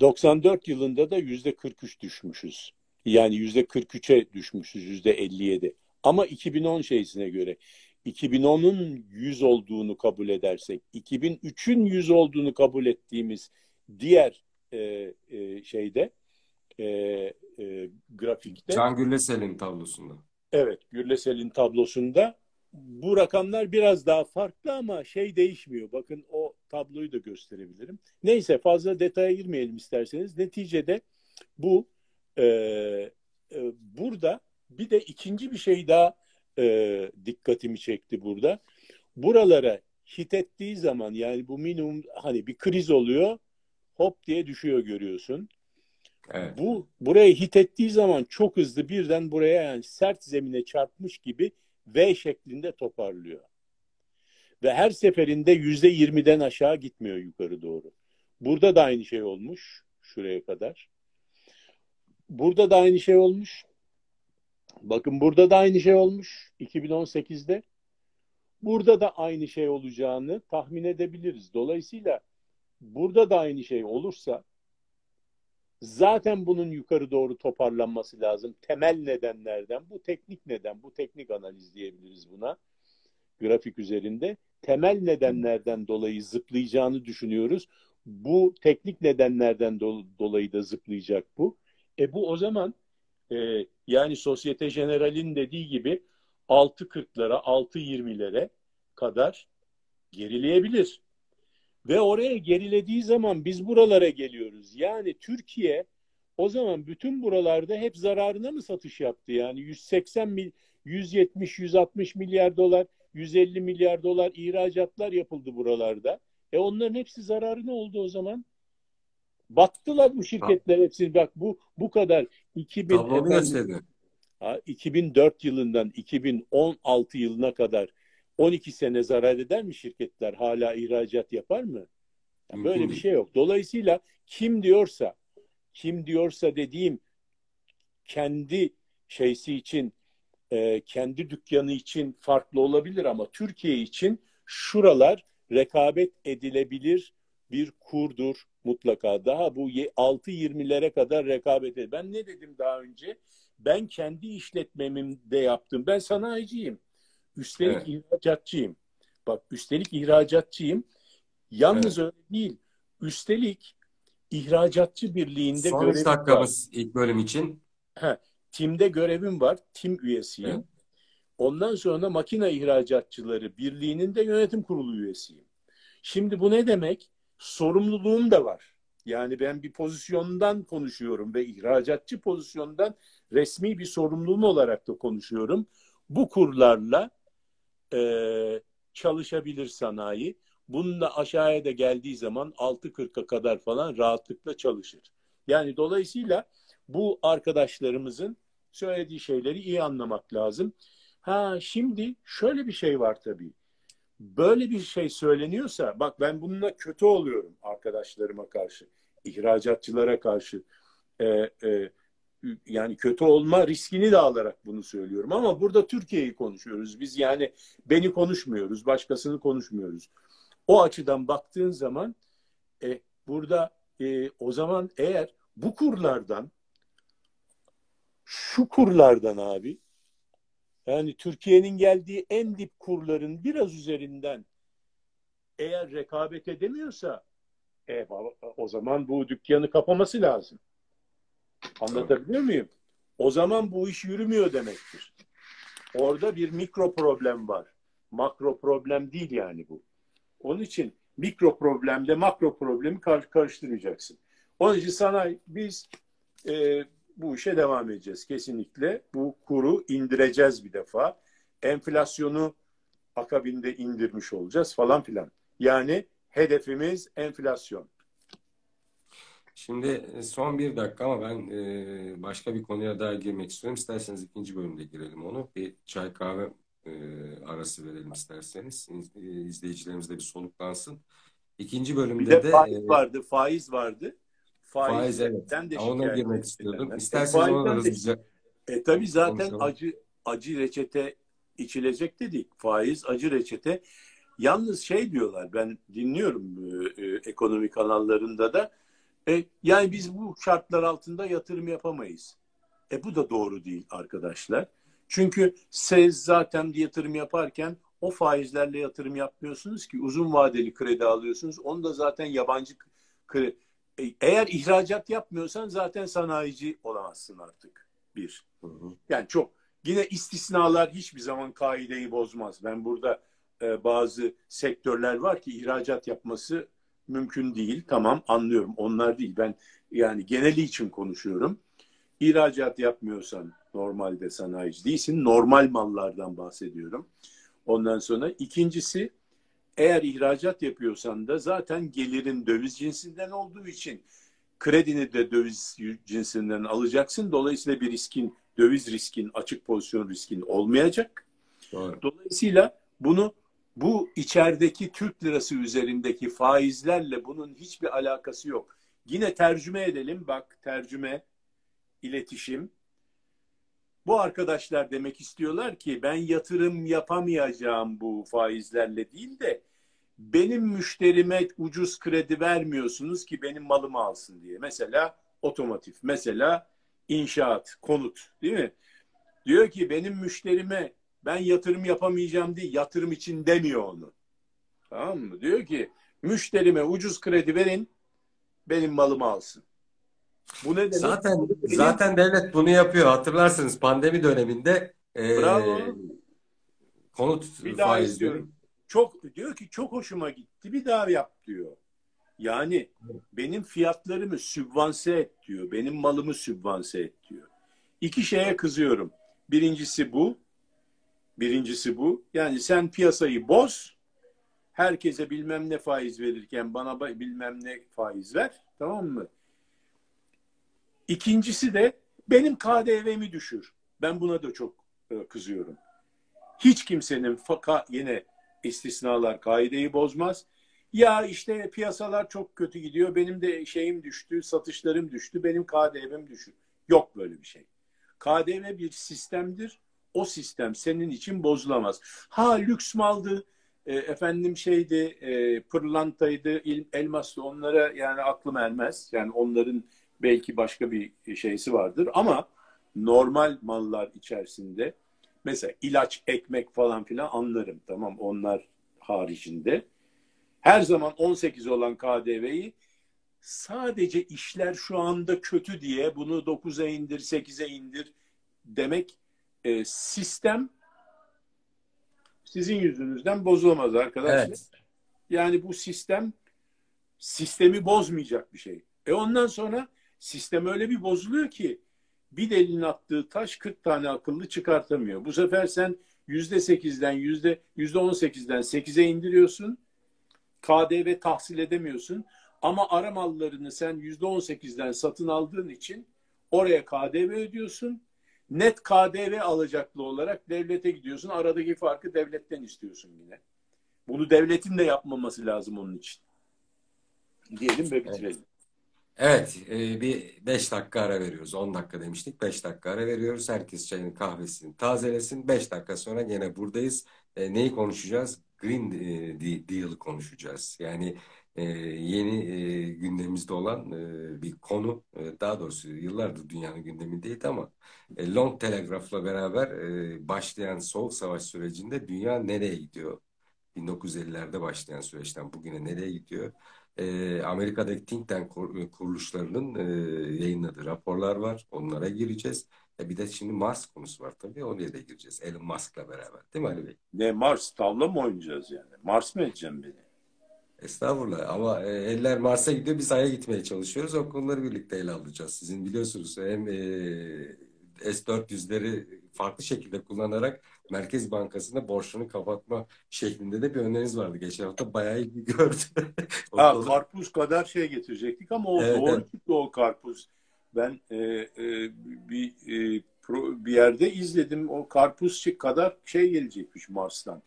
S2: 94 yılında da %43 düşmüşüz. Yani %43'e düşmüşüz, %57. Ama 2010 şeysine göre 2010'un 100 olduğunu kabul edersek, 2003'ün 100 olduğunu kabul ettiğimiz diğer e, e, şeyde e, e, grafikte.
S1: Can Gürlesel'in tablosunda.
S2: Evet, Gürlesel'in tablosunda bu rakamlar biraz daha farklı ama şey değişmiyor. Bakın o tabloyu da gösterebilirim. Neyse fazla detaya girmeyelim isterseniz. Neticede bu e, e, burada bir de ikinci bir şey daha e, dikkatimi çekti burada. Buralara hit ettiği zaman yani bu minimum hani bir kriz oluyor hop diye düşüyor görüyorsun. Evet. Bu buraya hit ettiği zaman çok hızlı birden buraya yani sert zemine çarpmış gibi V şeklinde toparlıyor. Ve her seferinde yüzde yirmiden aşağı gitmiyor yukarı doğru. Burada da aynı şey olmuş şuraya kadar. Burada da aynı şey olmuş. Bakın burada da aynı şey olmuş 2018'de. Burada da aynı şey olacağını tahmin edebiliriz. Dolayısıyla burada da aynı şey olursa zaten bunun yukarı doğru toparlanması lazım. Temel nedenlerden bu teknik neden, bu teknik analiz diyebiliriz buna grafik üzerinde. Temel nedenlerden dolayı zıplayacağını düşünüyoruz. Bu teknik nedenlerden do- dolayı da zıplayacak bu. E bu o zaman e, yani Sosyete General'in dediği gibi 6.40'lara, 6.20'lere kadar gerileyebilir. Ve oraya gerilediği zaman biz buralara geliyoruz. Yani Türkiye o zaman bütün buralarda hep zararına mı satış yaptı? Yani 180 mil, 170, 160 milyar dolar, 150 milyar dolar ihracatlar yapıldı buralarda. E onların hepsi zararı ne oldu o zaman? Battılar bu şirketler hepsi. Bak bu bu kadar 2000 efendim, 2004 yılından 2016 yılına kadar 12 sene zarar eder mi şirketler? Hala ihracat yapar mı? Yani böyle bir şey yok. Dolayısıyla kim diyorsa kim diyorsa dediğim kendi şeysi için e, kendi dükkanı için farklı olabilir ama Türkiye için şuralar rekabet edilebilir bir kurdur mutlaka. Daha bu 6-20'lere kadar rekabet edilir. Ben ne dedim daha önce? Ben kendi işletmemde yaptım. Ben sanayiciyim. Üstelik evet. ihracatçıyım. Bak üstelik ihracatçıyım. Yalnız evet. öyle değil. Üstelik ihracatçı birliğinde
S1: Son görevim dakikamız var. ilk bölüm için.
S2: Ha, timde görevim var. Tim üyesiyim. Evet. Ondan sonra makine ihracatçıları birliğinin de yönetim kurulu üyesiyim. Şimdi bu ne demek? Sorumluluğum da var. Yani ben bir pozisyondan konuşuyorum ve ihracatçı pozisyondan resmi bir sorumluluğum olarak da konuşuyorum. Bu kurlarla e, çalışabilir sanayi. Bunun da aşağıya da geldiği zaman 6.40'a kadar falan rahatlıkla çalışır. Yani dolayısıyla bu arkadaşlarımızın söylediği şeyleri iyi anlamak lazım. Ha şimdi şöyle bir şey var tabii. Böyle bir şey söyleniyorsa bak ben bununla kötü oluyorum arkadaşlarıma karşı, ihracatçılara karşı. E, e, yani kötü olma riskini de alarak bunu söylüyorum. Ama burada Türkiye'yi konuşuyoruz. Biz yani beni konuşmuyoruz, başkasını konuşmuyoruz. O açıdan baktığın zaman e, burada e, o zaman eğer bu kurlardan şu kurlardan abi yani Türkiye'nin geldiği en dip kurların biraz üzerinden eğer rekabet edemiyorsa e, o zaman bu dükkanı kapaması lazım. Anlatabiliyor muyum? O zaman bu iş yürümüyor demektir. Orada bir mikro problem var. Makro problem değil yani bu. Onun için mikro problemle makro problemi kar karıştırmayacaksın. Onun için sana biz e, bu işe devam edeceğiz kesinlikle. Bu kuru indireceğiz bir defa. Enflasyonu akabinde indirmiş olacağız falan filan. Yani hedefimiz enflasyon.
S1: Şimdi e, son bir dakika ama ben e, başka bir konuya daha girmek istiyorum. İsterseniz ikinci bölümde girelim onu. Bir çay kahve e, arası verelim isterseniz. İzleyicilerimiz de bir soluklansın. İkinci bölümde bir
S2: de,
S1: de
S2: faiz vardı, faiz vardı.
S1: Faiz, evet. De ona girmek istiyordum. İsterseniz e, ona hızlıca
S2: E tabii zaten konuşalım. acı acı reçete içilecek dedik. Faiz acı reçete. Yalnız şey diyorlar ben dinliyorum e, e, ekonomi kanallarında da e, yani biz bu şartlar altında yatırım yapamayız. E bu da doğru değil arkadaşlar. Çünkü siz zaten yatırım yaparken o faizlerle yatırım yapmıyorsunuz ki uzun vadeli kredi alıyorsunuz. Onu da zaten yabancı kredi, eğer ihracat yapmıyorsan zaten sanayici olamazsın artık. Bir.
S1: Hı hı.
S2: Yani çok yine istisnalar hiçbir zaman kaideyi bozmaz. Ben burada e, bazı sektörler var ki ihracat yapması mümkün değil. Tamam anlıyorum. Onlar değil. Ben yani geneli için konuşuyorum. İhracat yapmıyorsan normalde sanayici değilsin. Normal mallardan bahsediyorum. Ondan sonra ikincisi eğer ihracat yapıyorsan da zaten gelirin döviz cinsinden olduğu için kredini de döviz cinsinden alacaksın. Dolayısıyla bir riskin, döviz riskin, açık pozisyon riskin olmayacak.
S1: Doğru.
S2: Dolayısıyla bunu bu içerideki Türk lirası üzerindeki faizlerle bunun hiçbir alakası yok. Yine tercüme edelim. Bak tercüme, iletişim. Bu arkadaşlar demek istiyorlar ki ben yatırım yapamayacağım bu faizlerle değil de benim müşterime ucuz kredi vermiyorsunuz ki benim malımı alsın diye. Mesela otomotiv, mesela inşaat, konut değil mi? Diyor ki benim müşterime ben yatırım yapamayacağım diye yatırım için demiyor onu. Tamam mı? Diyor ki müşterime ucuz kredi verin benim malımı alsın. Bu ne demek?
S1: Zaten zaten devlet bunu yapıyor. Hatırlarsınız pandemi döneminde e,
S2: Bravo.
S1: konut
S2: Bir daha
S1: faizleri
S2: istiyorum. Çok diyor ki çok hoşuma gitti. Bir daha yap diyor. Yani benim fiyatlarımı sübvanse et diyor. Benim malımı sübvanse et diyor. İki şeye kızıyorum. Birincisi bu. Birincisi bu. Yani sen piyasayı boz. Herkese bilmem ne faiz verirken bana ba- bilmem ne faiz ver. Tamam mı? İkincisi de benim KDV'mi düşür. Ben buna da çok e, kızıyorum. Hiç kimsenin faka yine istisnalar kaideyi bozmaz. Ya işte piyasalar çok kötü gidiyor. Benim de şeyim düştü, satışlarım düştü. Benim KDV'm düşür. Yok böyle bir şey. KDV bir sistemdir. O sistem senin için bozulamaz. Ha lüks maldı, e, efendim şeydi, e, pırlantaydı, elmastı onlara yani aklım ermez. Yani onların belki başka bir şeysi vardır ama normal mallar içerisinde mesela ilaç, ekmek falan filan anlarım. Tamam onlar haricinde. Her zaman 18 olan KDV'yi sadece işler şu anda kötü diye bunu 9'a indir, 8'e indir demek e, sistem sizin yüzünüzden bozulamaz arkadaşlar.
S1: Evet.
S2: Yani bu sistem sistemi bozmayacak bir şey. E ondan sonra sistem öyle bir bozuluyor ki bir delinin attığı taş 40 tane akıllı çıkartamıyor. Bu sefer sen %8'den yüzde 18'den 8'e indiriyorsun. KDV tahsil edemiyorsun. Ama ara mallarını sen %18'den satın aldığın için oraya KDV ödüyorsun. Net KDV alacaklı olarak devlete gidiyorsun. Aradaki farkı devletten istiyorsun yine. Bunu devletin de yapmaması lazım onun için. Diyelim ve bitirelim.
S1: Evet, e, bir 5 dakika ara veriyoruz. 10 dakika demiştik. 5 dakika ara veriyoruz. Herkes çayını kahvesini tazelesin. 5 dakika sonra gene buradayız. E, neyi konuşacağız? Green e, De- Deal'ı konuşacağız. Yani e, yeni gündemimizde olan bir konu. Daha doğrusu yıllardır dünyanın gündemindeydi ama Long Telegraph'la beraber başlayan Soğuk Savaş sürecinde dünya nereye gidiyor? 1950'lerde başlayan süreçten bugüne nereye gidiyor? E, Amerika'daki think tank kur- kuruluşlarının e, yayınladığı raporlar var. Onlara gireceğiz. E, bir de şimdi Mars konusu var tabii. Oraya da gireceğiz. Elon Musk'la beraber. Değil mi Ali Bey?
S2: Ne Mars tavla mı oynayacağız yani? Mars mı edeceğim beni?
S1: Estağfurullah. Ama e, eller Mars'a gidiyor. Biz Ay'a gitmeye çalışıyoruz. O konuları birlikte ele alacağız. Sizin biliyorsunuz hem e, S-400'leri farklı şekilde kullanarak Merkez Bankası'nda borçunu kapatma şeklinde de bir öneriniz vardı. Geçen hafta bayağı ilgi gördü.
S2: Ha, karpuz kadar şey getirecektik ama o
S1: Evet,
S2: doğru
S1: evet.
S2: çıktı o karpuz. Ben e, e, bir e, pro- bir yerde izledim o karpuz kadar şey gelecekmiş Mars'tan.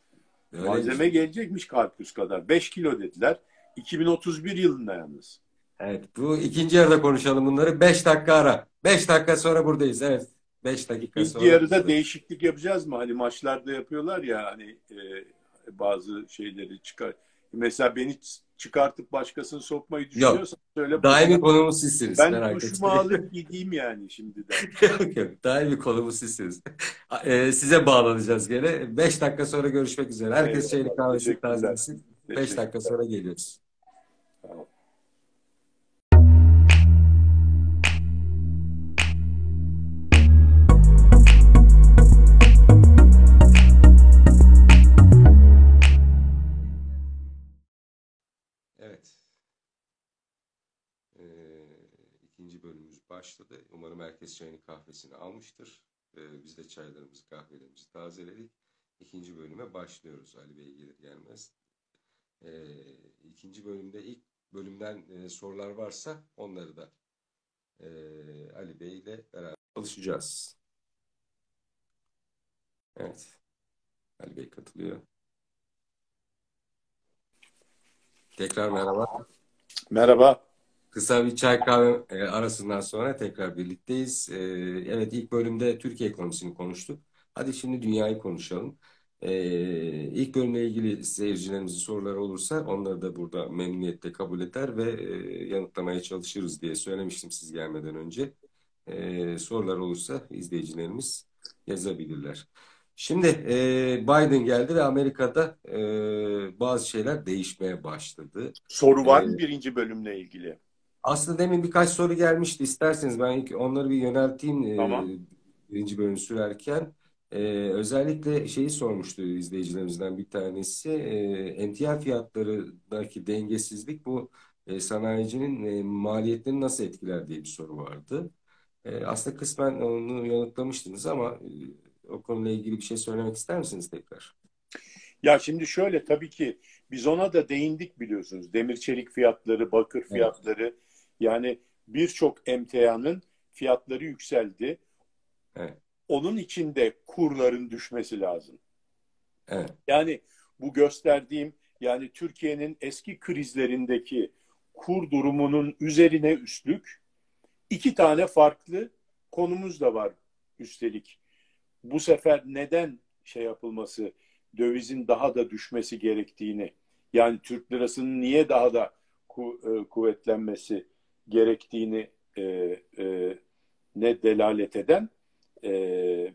S1: Öyleymiş.
S2: Malzeme gelecekmiş karpuz kadar. 5 kilo dediler. 2031 yılında yalnız.
S1: Evet, bu ikinci yarıda konuşalım bunları. 5 dakika ara. 5 dakika sonra buradayız. Evet. 5 dakika
S2: İlk
S1: sonra.
S2: yarıda değişiklik yapacağız mı? Hani maçlarda yapıyorlar ya hani e, bazı şeyleri çıkar. Mesela beni çıkartıp başkasını sokmayı düşünüyorsan söyle.
S1: Daimi konumuz sizsiniz.
S2: Ben
S1: merak
S2: duşumu alıp gideyim yani şimdiden.
S1: Yok yok. Daimi konumuz sizsiniz. Ee, size bağlanacağız gene. 5 dakika sonra görüşmek üzere. Herkes
S2: Eyvallah,
S1: çayını kahvesini tazelesin. 5 dakika sonra geliyoruz.
S2: Tamam.
S1: Başladı. Umarım herkes çayını kahvesini almıştır. Ee, biz de çaylarımızı kahvelerimizi tazeledik. İkinci bölüme başlıyoruz Ali Bey gelir gelmez. Ee, ikinci bölümde ilk bölümden e, sorular varsa onları da e, Ali Bey ile beraber çalışacağız. Evet. Ali Bey katılıyor. Tekrar merhaba.
S2: Merhaba.
S1: Kısa bir çay kahve e, arasından sonra tekrar birlikteyiz. E, evet ilk bölümde Türkiye ekonomisini konuştuk. Hadi şimdi dünyayı konuşalım. E, ilk bölümle ilgili seyircilerimizin soruları olursa onları da burada memnuniyetle kabul eder ve yanıtlamaya çalışırız diye söylemiştim siz gelmeden önce. Sorular olursa izleyicilerimiz yazabilirler. Şimdi e, Biden geldi ve Amerika'da e, bazı şeyler değişmeye başladı.
S2: Soru var mı birinci bölümle ilgili?
S1: Aslında demin birkaç soru gelmişti. İsterseniz ben ilk onları bir yönelteyim
S2: tamam.
S1: e, birinci bölüm sürerken. E, özellikle şeyi sormuştu izleyicilerimizden bir tanesi. E, emtia fiyatlarındaki dengesizlik bu e, sanayicinin e, maliyetlerini nasıl etkiler diye bir soru vardı. E, aslında kısmen onu yanıtlamıştınız ama e, o konuyla ilgili bir şey söylemek ister misiniz tekrar?
S2: Ya şimdi şöyle tabii ki biz ona da değindik biliyorsunuz. Demir çelik fiyatları, bakır fiyatları evet. Yani birçok emtianın fiyatları yükseldi.
S1: Evet.
S2: Onun içinde kurların düşmesi lazım.
S1: Evet.
S2: Yani bu gösterdiğim yani Türkiye'nin eski krizlerindeki kur durumunun üzerine üstlük iki tane farklı konumuz da var üstelik. Bu sefer neden şey yapılması, dövizin daha da düşmesi gerektiğini, yani Türk lirasının niye daha da ku, e, kuvvetlenmesi gerektiğini e, e, ne delalet eden e,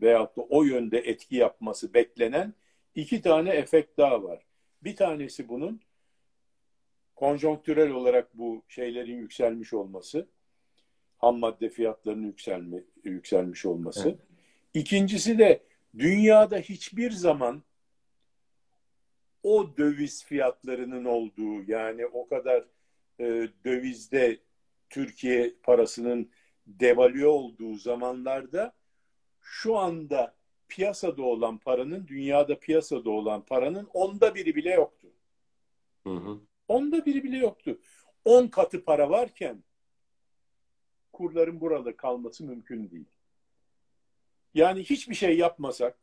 S2: veyahut da o yönde etki yapması beklenen iki tane efekt daha var. Bir tanesi bunun konjonktürel olarak bu şeylerin yükselmiş olması, ham madde fiyatlarının yükselme, yükselmiş olması. Evet. İkincisi de dünyada hiçbir zaman o döviz fiyatlarının olduğu yani o kadar e, dövizde Türkiye parasının devalüe olduğu zamanlarda şu anda piyasada olan paranın dünyada piyasada olan paranın onda biri bile yoktu.
S1: Hı hı.
S2: Onda biri bile yoktu. On katı para varken kurların burada kalması mümkün değil. Yani hiçbir şey yapmasak,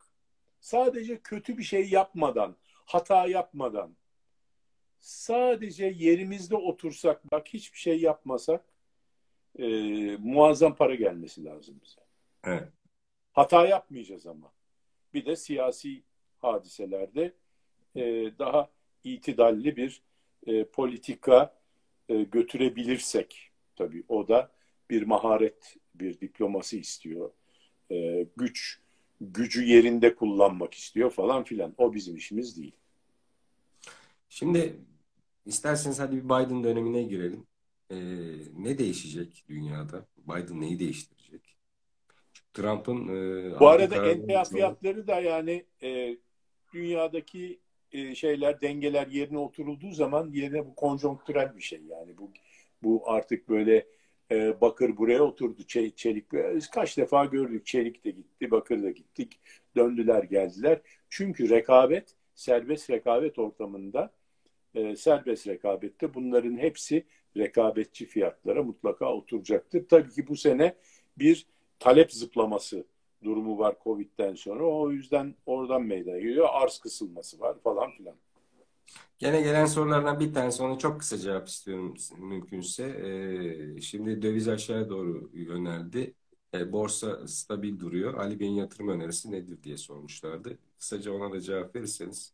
S2: sadece kötü bir şey yapmadan, hata yapmadan, sadece yerimizde otursak, bak hiçbir şey yapmasak, e, muazzam para gelmesi lazım bize.
S1: Evet.
S2: Hata yapmayacağız ama. Bir de siyasi hadiselerde e, daha itidalli bir e, politika e, götürebilirsek, tabii o da bir maharet, bir diplomasi istiyor. E, güç, gücü yerinde kullanmak istiyor falan filan. O bizim işimiz değil.
S1: Şimdi isterseniz hadi bir Biden dönemine girelim. Ee, ne değişecek dünyada? Biden neyi değiştirecek? Trump'ın
S2: e, bu arada emtia fiyatları da yani e, dünyadaki e, şeyler dengeler yerine oturulduğu zaman yerine bu konjonktürel bir şey yani bu bu artık böyle e, bakır buraya oturdu çelik, çelik kaç defa gördük çelik de gitti bakır da gittik döndüler geldiler çünkü rekabet serbest rekabet ortamında e, serbest rekabette bunların hepsi rekabetçi fiyatlara mutlaka oturacaktır. Tabii ki bu sene bir talep zıplaması durumu var Covid'den sonra. O yüzden oradan meydana geliyor. Arz kısılması var falan filan.
S1: Gene gelen sorulardan bir tanesi onu çok kısa cevap istiyorum mümkünse. Ee, şimdi döviz aşağıya doğru yöneldi. Ee, borsa stabil duruyor. Ali Bey'in yatırım önerisi nedir diye sormuşlardı. Kısaca ona da cevap verirseniz.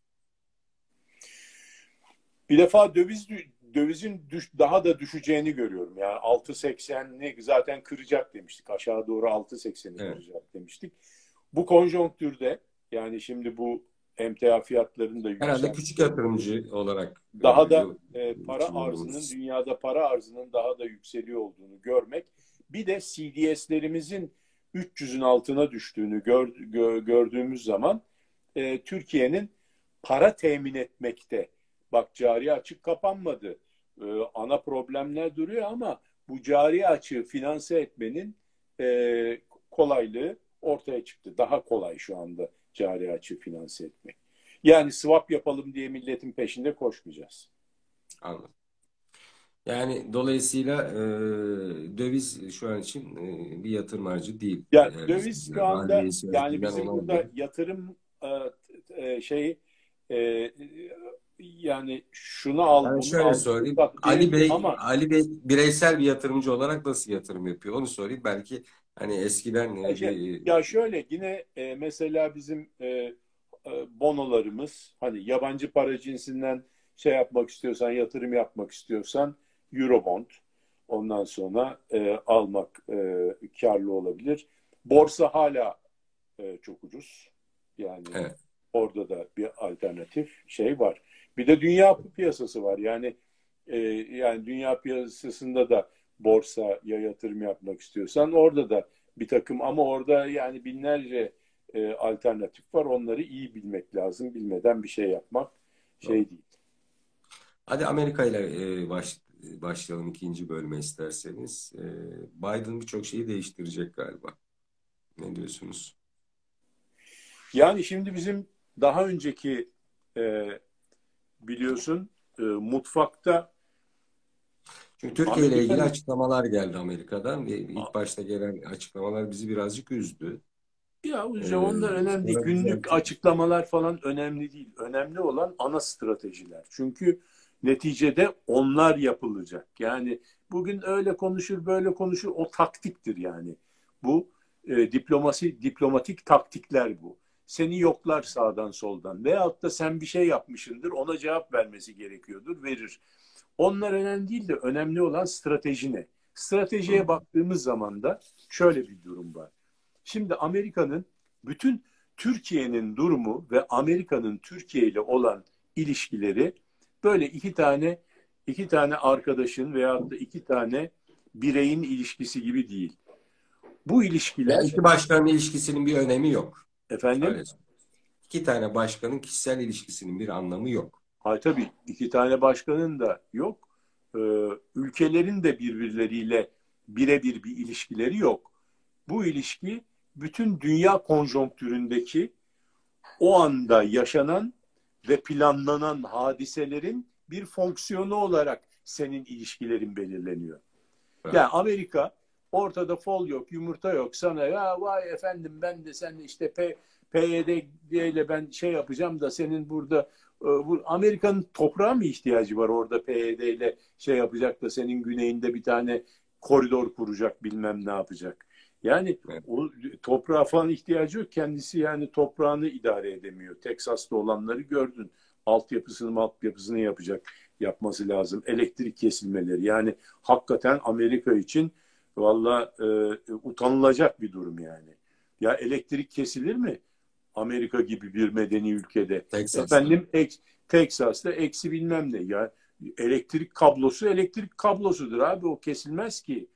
S2: Bir defa döviz dövizin düş, daha da düşeceğini görüyorum. Yani 6.80'ni zaten kıracak demiştik. Aşağı doğru 6.80'i evet. kıracak demiştik. Bu konjonktürde yani şimdi bu emtia fiyatlarının da
S1: yükselmesi. Herhalde küçük yatırımcı olarak
S2: daha da e, para arzının dünyada para arzının daha da yükseliyor olduğunu görmek. Bir de CDS'lerimizin 300'ün altına düştüğünü gör, gö, gördüğümüz zaman e, Türkiye'nin para temin etmekte Bak cari açık kapanmadı. Ee, ana problemler duruyor ama bu cari açığı finanse etmenin e, kolaylığı ortaya çıktı. Daha kolay şu anda cari açığı finanse etmek. Yani swap yapalım diye milletin peşinde koşmayacağız.
S1: Anladım. Yani dolayısıyla e, döviz şu an için e, bir yatırım aracı değil.
S2: Ya
S1: Yani
S2: döviz şu anda yani bizim burada yatırım e, e, şey e, yani şunu
S1: Ben
S2: al bunu
S1: şöyle
S2: al bak
S1: Ali Bey,
S2: ama
S1: Ali Bey bireysel bir yatırımcı olarak nasıl yatırım yapıyor? Onu sorayım. Belki hani eskiden e,
S2: şey,
S1: bir
S2: ya şöyle yine e, mesela bizim e, e, bonolarımız hani yabancı para cinsinden şey yapmak istiyorsan yatırım yapmak istiyorsan Eurobond ondan sonra e, almak e, karlı olabilir. Borsa hala e, çok ucuz. Yani
S1: Evet.
S2: orada da bir alternatif şey var. Bir de dünya piyasası var. Yani e, yani dünya piyasasında da borsaya yatırım yapmak istiyorsan orada da bir takım ama orada yani binlerce e, alternatif var. Onları iyi bilmek lazım. Bilmeden bir şey yapmak şey
S1: Doğru.
S2: değil.
S1: Hadi Amerika ile e, baş, başlayalım ikinci bölüme isterseniz. E, Biden birçok şeyi değiştirecek galiba. Ne diyorsunuz?
S2: Yani şimdi bizim daha önceki e, biliyorsun e, mutfakta
S1: Çünkü Türkiye ile ilgili açıklamalar geldi Amerika'dan ve ilk başta gelen açıklamalar bizi birazcık üzdü.
S2: Ya hocam onlar önemli değil. Günlük açıklamalar falan önemli değil. Önemli olan ana stratejiler. Çünkü neticede onlar yapılacak. Yani bugün öyle konuşur, böyle konuşur. O taktiktir yani. Bu e, diplomasi, diplomatik taktikler bu. Seni yoklar sağdan soldan. Veyahut da sen bir şey yapmışındır, ona cevap vermesi gerekiyordur, verir. Onlar önemli değil de önemli olan strateji ne? Stratejiye
S1: Hı.
S2: baktığımız zaman da şöyle bir durum var. Şimdi Amerika'nın bütün Türkiye'nin durumu ve Amerika'nın Türkiye ile olan ilişkileri böyle iki tane iki tane arkadaşın veyahut da iki tane bireyin ilişkisi gibi değil. Bu
S1: Yani
S2: ilişkiler
S1: iki başkanın ilişkisinin bir önemi yok.
S2: Efendim
S1: söyleyeyim. İki tane başkanın kişisel ilişkisinin bir anlamı yok.
S2: hay tabii iki tane başkanın da yok. Ee, ülkelerin de birbirleriyle birebir bir ilişkileri yok. Bu ilişki bütün dünya konjonktüründeki o anda yaşanan ve planlanan hadiselerin bir fonksiyonu olarak senin ilişkilerin belirleniyor.
S1: Evet.
S2: Yani Amerika ortada fol yok, yumurta yok. Sana ya vay efendim ben de sen işte P, PYD ile ben şey yapacağım da senin burada e, bu Amerika'nın toprağa mı ihtiyacı var orada PYD ile şey yapacak da senin güneyinde bir tane koridor kuracak bilmem ne yapacak. Yani
S1: Evet.
S2: o toprağa falan ihtiyacı yok. Kendisi yani toprağını idare edemiyor. Teksas'ta olanları gördün. Altyapısını altyapısını yapacak yapması lazım. Elektrik kesilmeleri. Yani hakikaten Amerika için valla e, utanılacak bir durum yani. Ya elektrik kesilir mi? Amerika gibi bir medeni ülkede.
S1: Texas'ta.
S2: Efendim eks, Teksas'ta eksi bilmem ne. Ya elektrik kablosu elektrik kablosudur abi. O kesilmez ki.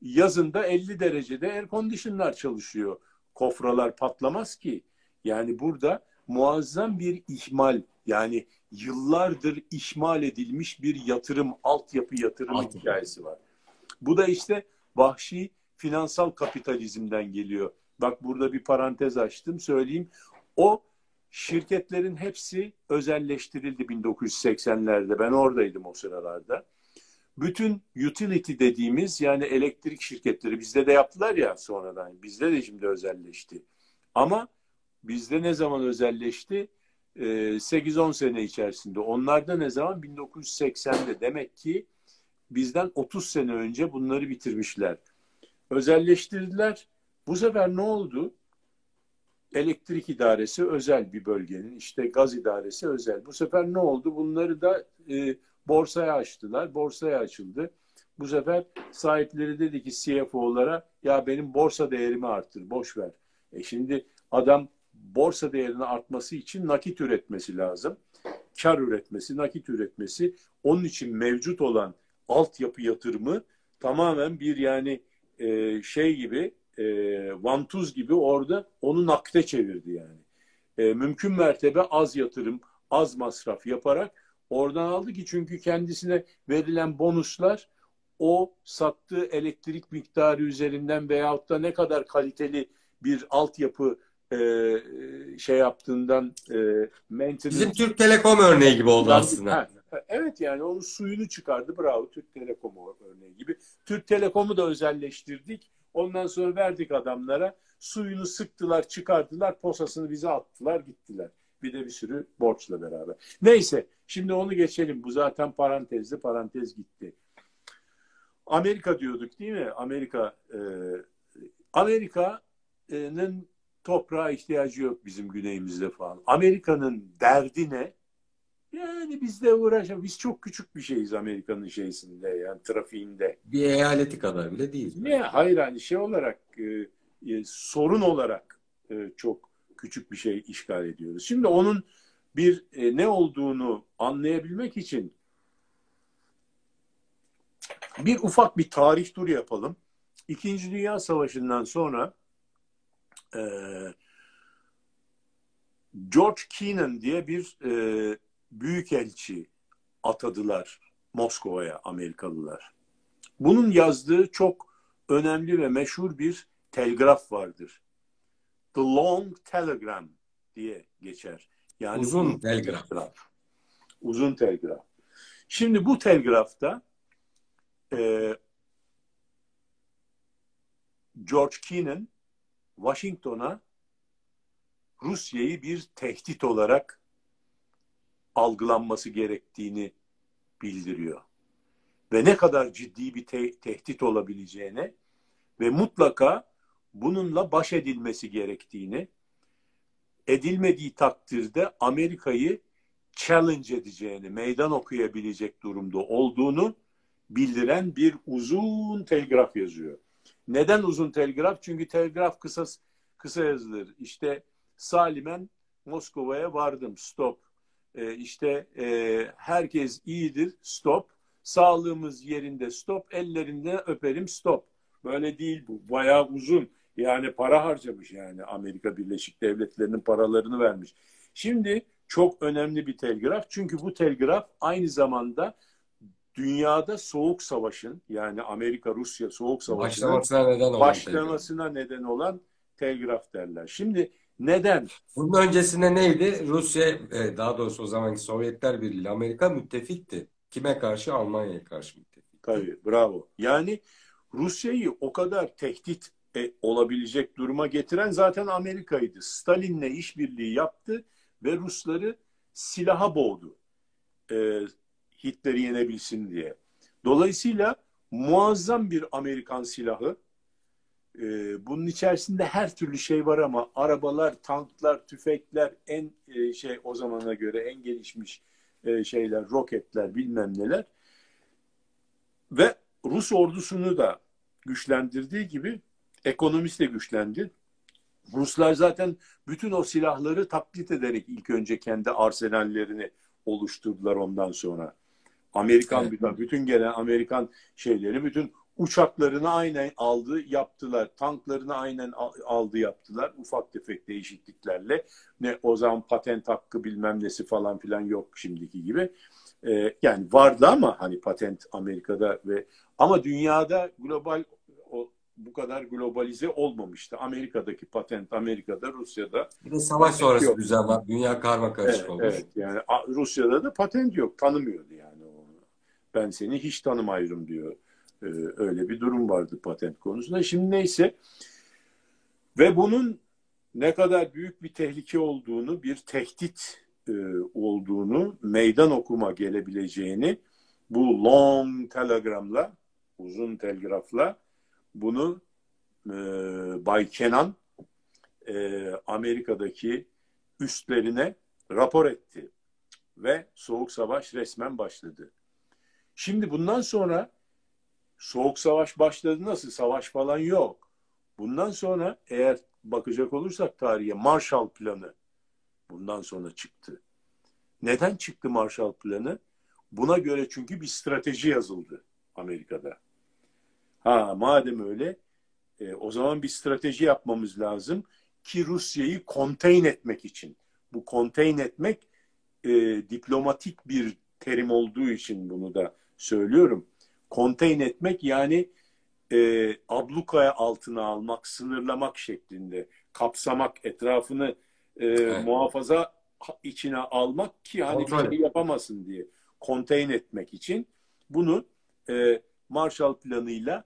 S2: Yazında 50 derecede air conditionlar çalışıyor. Kofralar patlamaz ki. Yani burada muazzam bir ihmal yani yıllardır ihmal edilmiş bir yatırım, altyapı yatırım
S1: Altyapı.
S2: hikayesi var. Bu da işte vahşi finansal kapitalizmden geliyor. Bak burada bir parantez açtım söyleyeyim. O şirketlerin hepsi özelleştirildi 1980'lerde. Ben oradaydım o sıralarda. Bütün utility dediğimiz yani elektrik şirketleri bizde de yaptılar ya sonradan. Bizde de şimdi özelleşti. Ama bizde ne zaman özelleşti? Ee, 8-10 sene içerisinde. Onlarda ne zaman? 1980'de. Demek ki bizden 30 sene önce bunları bitirmişler. Özelleştirdiler. Bu sefer ne oldu? Elektrik idaresi özel bir bölgenin, işte gaz idaresi özel. Bu sefer ne oldu? Bunları da e, borsaya açtılar. Borsaya açıldı. Bu sefer sahipleri dedi ki CFO'lara ya benim borsa değerimi arttır, boş ver. E şimdi adam borsa değerini artması için nakit üretmesi lazım. Kar üretmesi, nakit üretmesi. Onun için mevcut olan altyapı yatırımı tamamen bir yani e, şey gibi e, vantuz gibi orada onu nakde çevirdi yani. E, mümkün mertebe az yatırım, az masraf yaparak oradan aldı ki çünkü kendisine verilen bonuslar o sattığı elektrik miktarı üzerinden veyahut da ne kadar kaliteli bir altyapı e, şey yaptığından e, maintenance
S1: Bizim Türk Telekom örneği gibi oldu aslında.
S2: Ha, evet yani onun suyunu çıkardı. Bravo Türk Telekom örneği gibi. Türk Telekom'u da özelleştirdik. Ondan sonra verdik adamlara. Suyunu sıktılar, çıkardılar, posasını bize attılar, gittiler. Bir de bir sürü borçla beraber. Neyse, şimdi onu geçelim. Bu zaten parantezde, parantez gitti. Amerika diyorduk değil mi? Amerika e, Amerika'nın toprağa ihtiyacı yok bizim güneyimizde falan. Amerika'nın derdi ne? Yani bizle uğraşan, biz çok küçük bir şeyiz Amerika'nın şeysinde yani trafiğinde.
S1: Bir eyaleti kadar bile değil.
S2: Ne? Hayır hani şey olarak e, e, sorun olarak e, çok küçük bir şey işgal ediyoruz. Şimdi onun bir e, ne olduğunu anlayabilmek için bir ufak bir tarih turu yapalım. İkinci Dünya Savaşı'ndan sonra e, George Kennan diye bir e, büyükelçi atadılar Moskova'ya Amerikalılar. Bunun yazdığı çok önemli ve meşhur bir telgraf vardır. The Long Telegram diye geçer. Yani
S1: uzun telgraf. telgraf.
S2: Uzun telgraf. Şimdi bu telgrafta e, George Kennan Washington'a Rusya'yı bir tehdit olarak algılanması gerektiğini bildiriyor. Ve ne kadar ciddi bir te- tehdit olabileceğine ve mutlaka bununla baş edilmesi gerektiğini, edilmediği takdirde Amerika'yı challenge edeceğini, meydan okuyabilecek durumda olduğunu bildiren bir uzun telgraf yazıyor. Neden uzun telgraf? Çünkü telgraf kısa kısa yazılır. İşte Salimen Moskova'ya vardım. Stop. E, işte e, herkes iyidir. Stop. Sağlığımız yerinde. Stop. Ellerinde öperim. Stop. Böyle değil bu. Bayağı uzun. Yani para harcamış yani Amerika Birleşik Devletleri'nin paralarını vermiş. Şimdi çok önemli bir telgraf. Çünkü bu telgraf aynı zamanda dünyada soğuk savaşın yani Amerika-Rusya soğuk savaşının başlamasına neden olan, başlamasına neden olan telgraf derler. Şimdi neden?
S1: Bunun öncesinde neydi? Rusya, e, daha doğrusu o zamanki Sovyetler Birliği Amerika müttefikti. Kime karşı? Almanya'ya karşı müttefik.
S2: Tabii, bravo. Yani Rusya'yı o kadar tehdit e, olabilecek duruma getiren zaten Amerika'ydı. Stalin'le işbirliği yaptı ve Rusları silaha boğdu. E, Hitler'i yenebilsin diye. Dolayısıyla muazzam bir Amerikan silahı. Ee, bunun içerisinde her türlü şey var ama arabalar, tanklar, tüfekler, en e, şey o zamana göre en gelişmiş e, şeyler, roketler, bilmem neler. Ve Rus ordusunu da güçlendirdiği gibi ekonomisi de güçlendi. Ruslar zaten bütün o silahları taklit ederek ilk önce kendi arsenallerini oluşturdular ondan sonra. Amerikan evet. bütün gelen Amerikan şeyleri bütün uçaklarını aynen aldı yaptılar. Tanklarını aynen aldı yaptılar. Ufak tefek değişikliklerle. Ne o zaman patent hakkı bilmem nesi falan filan yok şimdiki gibi. Ee, yani vardı ama hani patent Amerika'da ve ama dünyada global o, bu kadar globalize olmamıştı. Amerika'daki patent Amerika'da, Rusya'da.
S1: Bir de savaş sonrası düzen var. Dünya karma karışık
S2: evet,
S1: olmuş.
S2: Evet yani Rusya'da da patent yok. Tanımıyordu yani ben seni hiç tanımayırım diyor. Ee, öyle bir durum vardı patent konusunda. Şimdi neyse ve bunun ne kadar büyük bir tehlike olduğunu, bir tehdit e, olduğunu, meydan okuma gelebileceğini bu long telegramla, uzun telgrafla bunu e, Bay Kenan e, Amerika'daki üstlerine rapor etti ve soğuk savaş resmen başladı. Şimdi bundan sonra soğuk savaş başladı nasıl? Savaş falan yok. Bundan sonra eğer bakacak olursak tarihe Marshall Planı bundan sonra çıktı. Neden çıktı Marshall Planı? Buna göre çünkü bir strateji yazıldı Amerika'da. Ha madem öyle e, o zaman bir strateji yapmamız lazım ki Rusya'yı contain etmek için. Bu contain etmek e, diplomatik bir terim olduğu için bunu da söylüyorum. Konteyn etmek yani e, ablukaya altına almak, sınırlamak şeklinde. Kapsamak, etrafını e, evet. muhafaza içine almak ki hani Kontrol. bir şey yapamasın diye. Konteyn etmek için. Bunu e, Marshall Planı'yla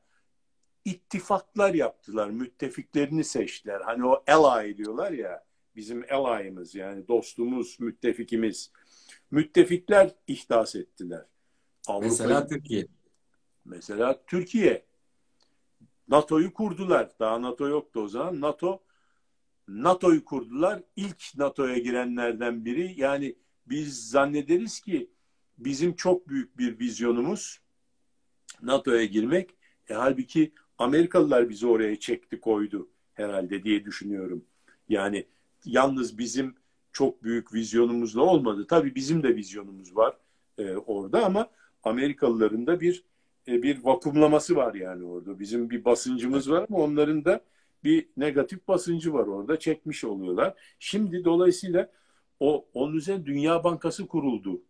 S2: ittifaklar yaptılar. Müttefiklerini seçtiler. Hani o ally diyorlar ya bizim ally'ımız yani dostumuz, müttefikimiz. Müttefikler ihdas ettiler.
S1: Avrupa, mesela Türkiye.
S2: Mesela Türkiye. NATO'yu kurdular. Daha NATO yoktu o zaman. NATO NATO'yu kurdular. İlk NATO'ya girenlerden biri. Yani biz zannederiz ki bizim çok büyük bir vizyonumuz NATO'ya girmek. E, halbuki Amerikalılar bizi oraya çekti koydu herhalde diye düşünüyorum. Yani yalnız bizim çok büyük vizyonumuzla olmadı. Tabii bizim de vizyonumuz var e, orada ama Amerikalıların da bir bir vakumlaması var yani orada. Bizim bir basıncımız var ama onların da bir negatif basıncı var orada. Çekmiş oluyorlar. Şimdi dolayısıyla o onun üzerine Dünya Bankası kuruldu.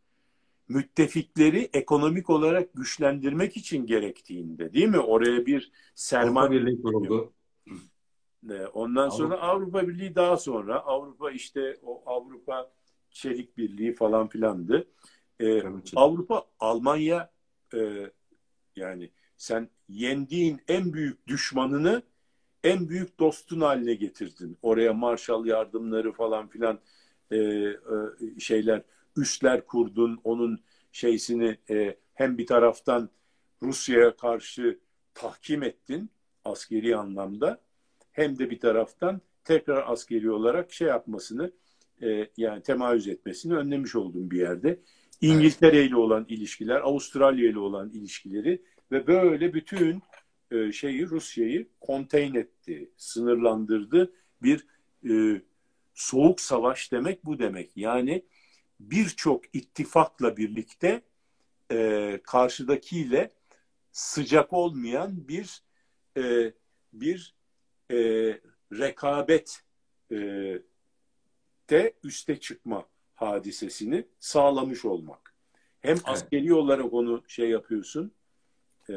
S2: Müttefikleri ekonomik olarak güçlendirmek için gerektiğinde değil mi? Oraya bir sermaye
S1: birliği kuruldu.
S2: E, ondan sonra Avrupa. Avrupa Birliği daha sonra Avrupa işte o Avrupa Çelik Birliği falan filandı. Ee, Avrupa Almanya e, yani sen yendiğin en büyük düşmanını en büyük dostun haline getirdin. Oraya Marshall yardımları falan filan e, e, şeyler üsler kurdun. Onun şeysini e, hem bir taraftan Rusya'ya karşı tahkim ettin askeri anlamda hem de bir taraftan tekrar askeri olarak şey yapmasını e, yani temayüz etmesini önlemiş oldun bir yerde. İngiltere ile olan ilişkiler, Avustralya ile olan ilişkileri ve böyle bütün e, şeyi Rusya'yı konteyn etti, sınırlandırdı. Bir e, soğuk savaş demek bu demek. Yani birçok ittifakla birlikte e, karşıdakiyle sıcak olmayan bir e, bir e, rekabet e, de üste çıkma hadisesini sağlamış olmak. Hem evet. askeri olarak onu şey yapıyorsun, e,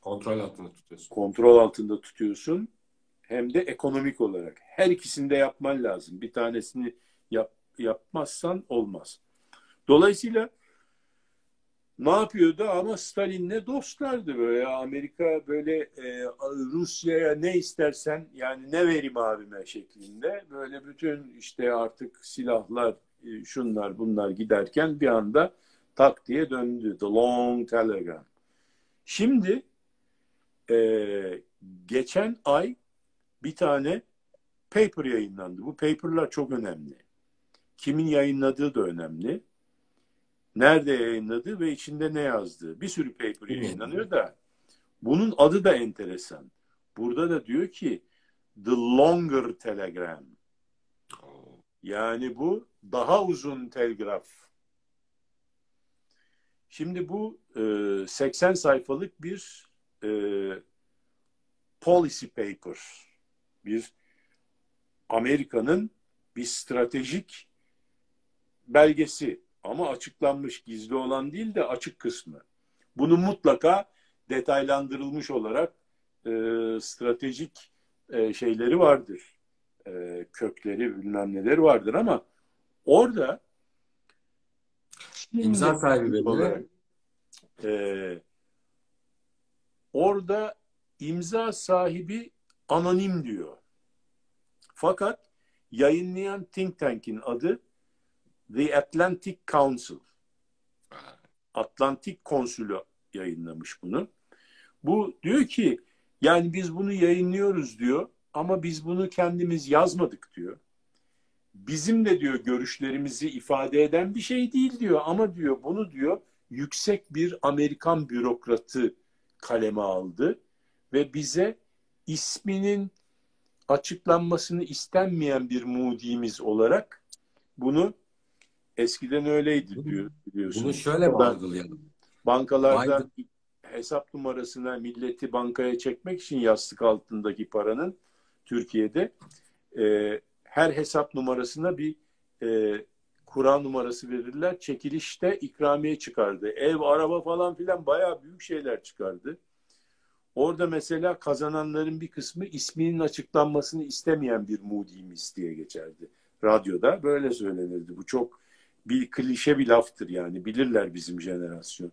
S1: kontrol altında tutuyorsun.
S2: Kontrol altında tutuyorsun. Hem de ekonomik olarak. Her ikisini de yapman lazım. Bir tanesini yap, yapmazsan olmaz. Dolayısıyla ne yapıyordu ama Stalin'le dostlardı böyle Amerika böyle e, Rusya'ya ne istersen yani ne vereyim abime şeklinde böyle bütün işte artık silahlar e, şunlar bunlar giderken bir anda tak diye döndü The Long Telegram. Şimdi e, geçen ay bir tane paper yayınlandı. Bu paperlar çok önemli. Kimin yayınladığı da önemli nerede yayınladı ve içinde ne yazdı. Bir sürü paper yayınlanıyor da bunun adı da enteresan. Burada da diyor ki The Longer Telegram. Yani bu daha uzun telgraf. Şimdi bu e, 80 sayfalık bir e, policy paper. Bir Amerika'nın bir stratejik belgesi ama açıklanmış gizli olan değil de açık kısmı. Bunun mutlaka detaylandırılmış olarak e, stratejik e, şeyleri vardır. E, kökleri bilmem neleri vardır ama orada
S1: imza sahibi olarak
S2: e, orada imza sahibi anonim diyor. Fakat yayınlayan think tank'in adı The Atlantic Council. Atlantik Konsülü yayınlamış bunu. Bu diyor ki yani biz bunu yayınlıyoruz diyor ama biz bunu kendimiz yazmadık diyor. Bizim de diyor görüşlerimizi ifade eden bir şey değil diyor ama diyor bunu diyor yüksek bir Amerikan bürokratı kaleme aldı ve bize isminin açıklanmasını istenmeyen bir mudimiz olarak bunu Eskiden öyleydi diyor, biliyorsun.
S1: Bunu şöyle algılayalım?
S2: Bankalardan Biden... hesap numarasına milleti bankaya çekmek için yastık altındaki paranın Türkiye'de e, her hesap numarasına bir e, kura numarası verirler. Çekilişte ikramiye çıkardı. Ev, araba falan filan bayağı büyük şeyler çıkardı. Orada mesela kazananların bir kısmı isminin açıklanmasını istemeyen bir Moody Miss diye geçerdi. Radyoda böyle söylenirdi. Bu çok bir klişe bir laftır yani. Bilirler bizim jenerasyon.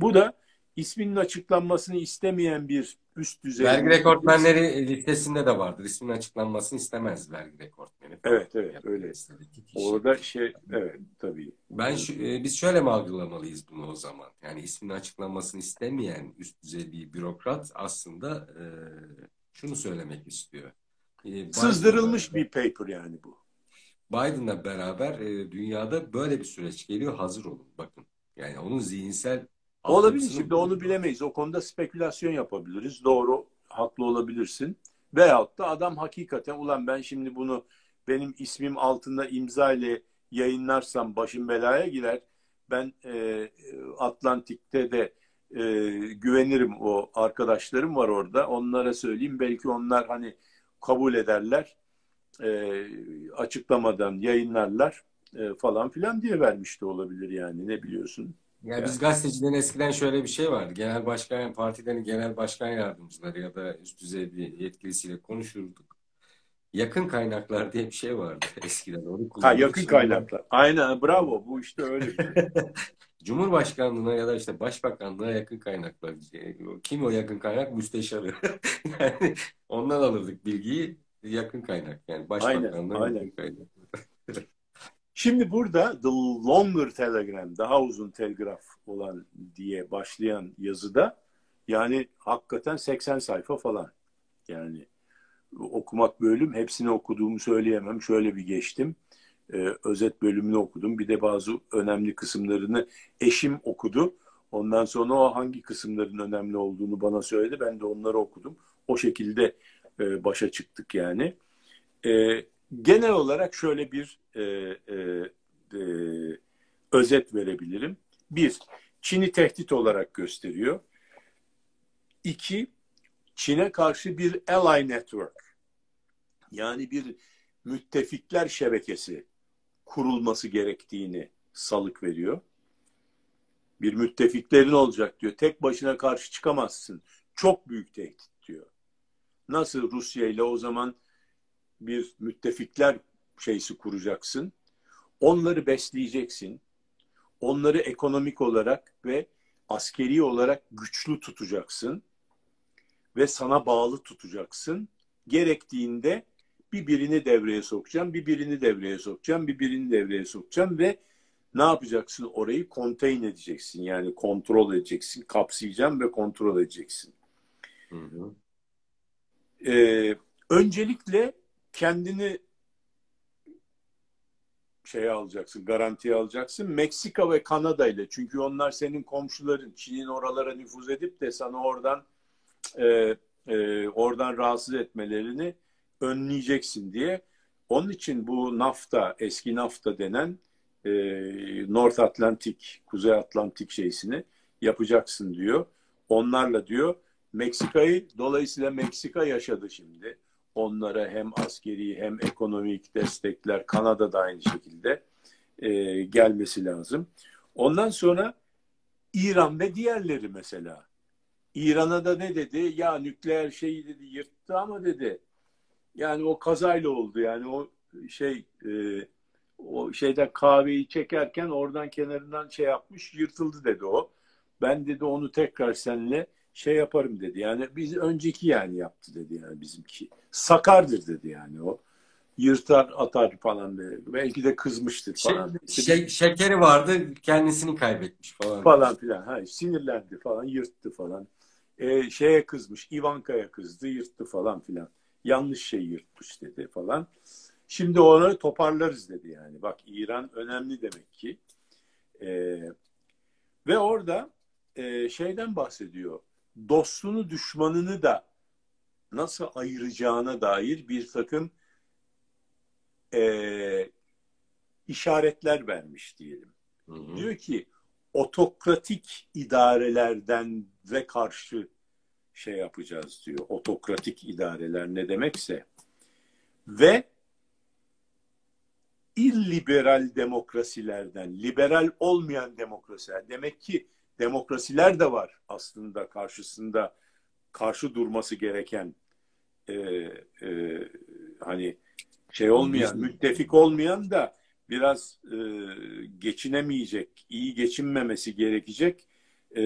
S2: Bu da isminin açıklanmasını istemeyen bir üst düzey...
S1: Vergi rekortmenleri listesinde de vardır. İsminin açıklanmasını istemez vergi rekortmeni.
S2: Evet evet öyle. Orada şey evet tabii.
S1: Ben şu, e, biz şöyle mi algılamalıyız bunu o zaman? Yani isminin açıklanmasını istemeyen üst düzey bir bürokrat aslında e, şunu söylemek istiyor.
S2: E, Sızdırılmış bir paper yani bu.
S1: Biden'la beraber e, dünyada böyle bir süreç geliyor. Hazır olun. Bakın. Yani onun zihinsel
S2: Olabilir. Şimdi onu bilemeyiz. O konuda spekülasyon yapabiliriz. Doğru, haklı olabilirsin. Veyahut da adam hakikaten ulan ben şimdi bunu benim ismim altında imza ile yayınlarsam başım belaya girer. Ben e, Atlantik'te de e, güvenirim o arkadaşlarım var orada. Onlara söyleyeyim. Belki onlar hani kabul ederler. E, açıklamadan yayınlarlar e, falan filan diye vermiş olabilir yani. Ne biliyorsun?
S1: Yani, yani biz gazetecilerin eskiden şöyle bir şey vardı. Genel başkan, partilerin genel başkan yardımcıları ya da üst düzey bir yetkilisiyle konuşurduk. Yakın kaynaklar diye bir şey vardı eskiden. Onu
S2: ha yakın kaynaklar. Aynen bravo. Bu işte öyle şey.
S1: Cumhurbaşkanlığına ya da işte başbakanlığa yakın kaynaklar. Kim o yakın kaynak? Müsteşarı. yani ondan alırdık bilgiyi yakın kaynak. Yani başbakanlığa aynen, yakın aynen. kaynak.
S2: Şimdi burada The Longer Telegram, daha uzun telgraf olan diye başlayan yazıda yani hakikaten 80 sayfa falan. Yani okumak bölüm hepsini okuduğumu söyleyemem. Şöyle bir geçtim. Ee, özet bölümünü okudum. Bir de bazı önemli kısımlarını eşim okudu. Ondan sonra o hangi kısımların önemli olduğunu bana söyledi. Ben de onları okudum. O şekilde e, başa çıktık yani. E, genel olarak şöyle bir e, e, e, özet verebilirim. Bir, Çin'i tehdit olarak gösteriyor. İki, Çin'e karşı bir ally network yani bir müttefikler şebekesi kurulması gerektiğini salık veriyor. Bir müttefiklerin olacak diyor. Tek başına karşı çıkamazsın. Çok büyük tehdit. Nasıl Rusya ile o zaman bir müttefikler şeysi kuracaksın. Onları besleyeceksin. Onları ekonomik olarak ve askeri olarak güçlü tutacaksın ve sana bağlı tutacaksın. Gerektiğinde bir birini devreye sokacağım, bir birini devreye sokacağım, bir birini devreye sokacağım ve ne yapacaksın? Orayı konteyn edeceksin. Yani kontrol edeceksin. Kapsayacağım ve kontrol edeceksin. Hı hı. Ee, öncelikle kendini şeye alacaksın, garantiye alacaksın. Meksika ve Kanada ile. Çünkü onlar senin komşuların. Çin'in oralara nüfuz edip de sana oradan e, e, oradan rahatsız etmelerini önleyeceksin diye. Onun için bu NAFTA, eski NAFTA denen e, North Atlantik, Kuzey Atlantik şeysini yapacaksın diyor. Onlarla diyor Meksika'yı, dolayısıyla Meksika yaşadı şimdi onlara hem askeri hem ekonomik destekler Kanada da aynı şekilde e, gelmesi lazım. Ondan sonra İran ve diğerleri mesela. İran'a da ne dedi? Ya nükleer şeyi dedi yırttı ama dedi. Yani o kazayla oldu. Yani o şey e, o şeyden kahveyi çekerken oradan kenarından şey yapmış yırtıldı dedi o. Ben dedi onu tekrar seninle şey yaparım dedi. Yani biz önceki yani yaptı dedi yani bizimki. Sakardır dedi yani o. Yırtar atar falan dedi. Belki de kızmıştır şey, falan.
S1: Şey, şey, şekeri vardı kendisini kaybetmiş falan.
S2: Falan filan. Ha, sinirlendi falan yırttı falan. Ee, şeye kızmış. Ivanka'ya kızdı yırttı falan filan. Yanlış şey yırtmış dedi falan. Şimdi onu toparlarız dedi yani. Bak İran önemli demek ki. Ee, ve orada e, şeyden bahsediyor dostunu düşmanını da nasıl ayıracağına dair bir takım e, işaretler vermiş diyelim. Hı hı. Diyor ki otokratik idarelerden ve karşı şey yapacağız diyor. Otokratik idareler ne demekse ve illiberal demokrasilerden, liberal olmayan demokrasiler. Demek ki demokrasiler de var aslında karşısında karşı durması gereken e, e, hani şey olmayan, müttefik olmayan da biraz e, geçinemeyecek, iyi geçinmemesi gerekecek e,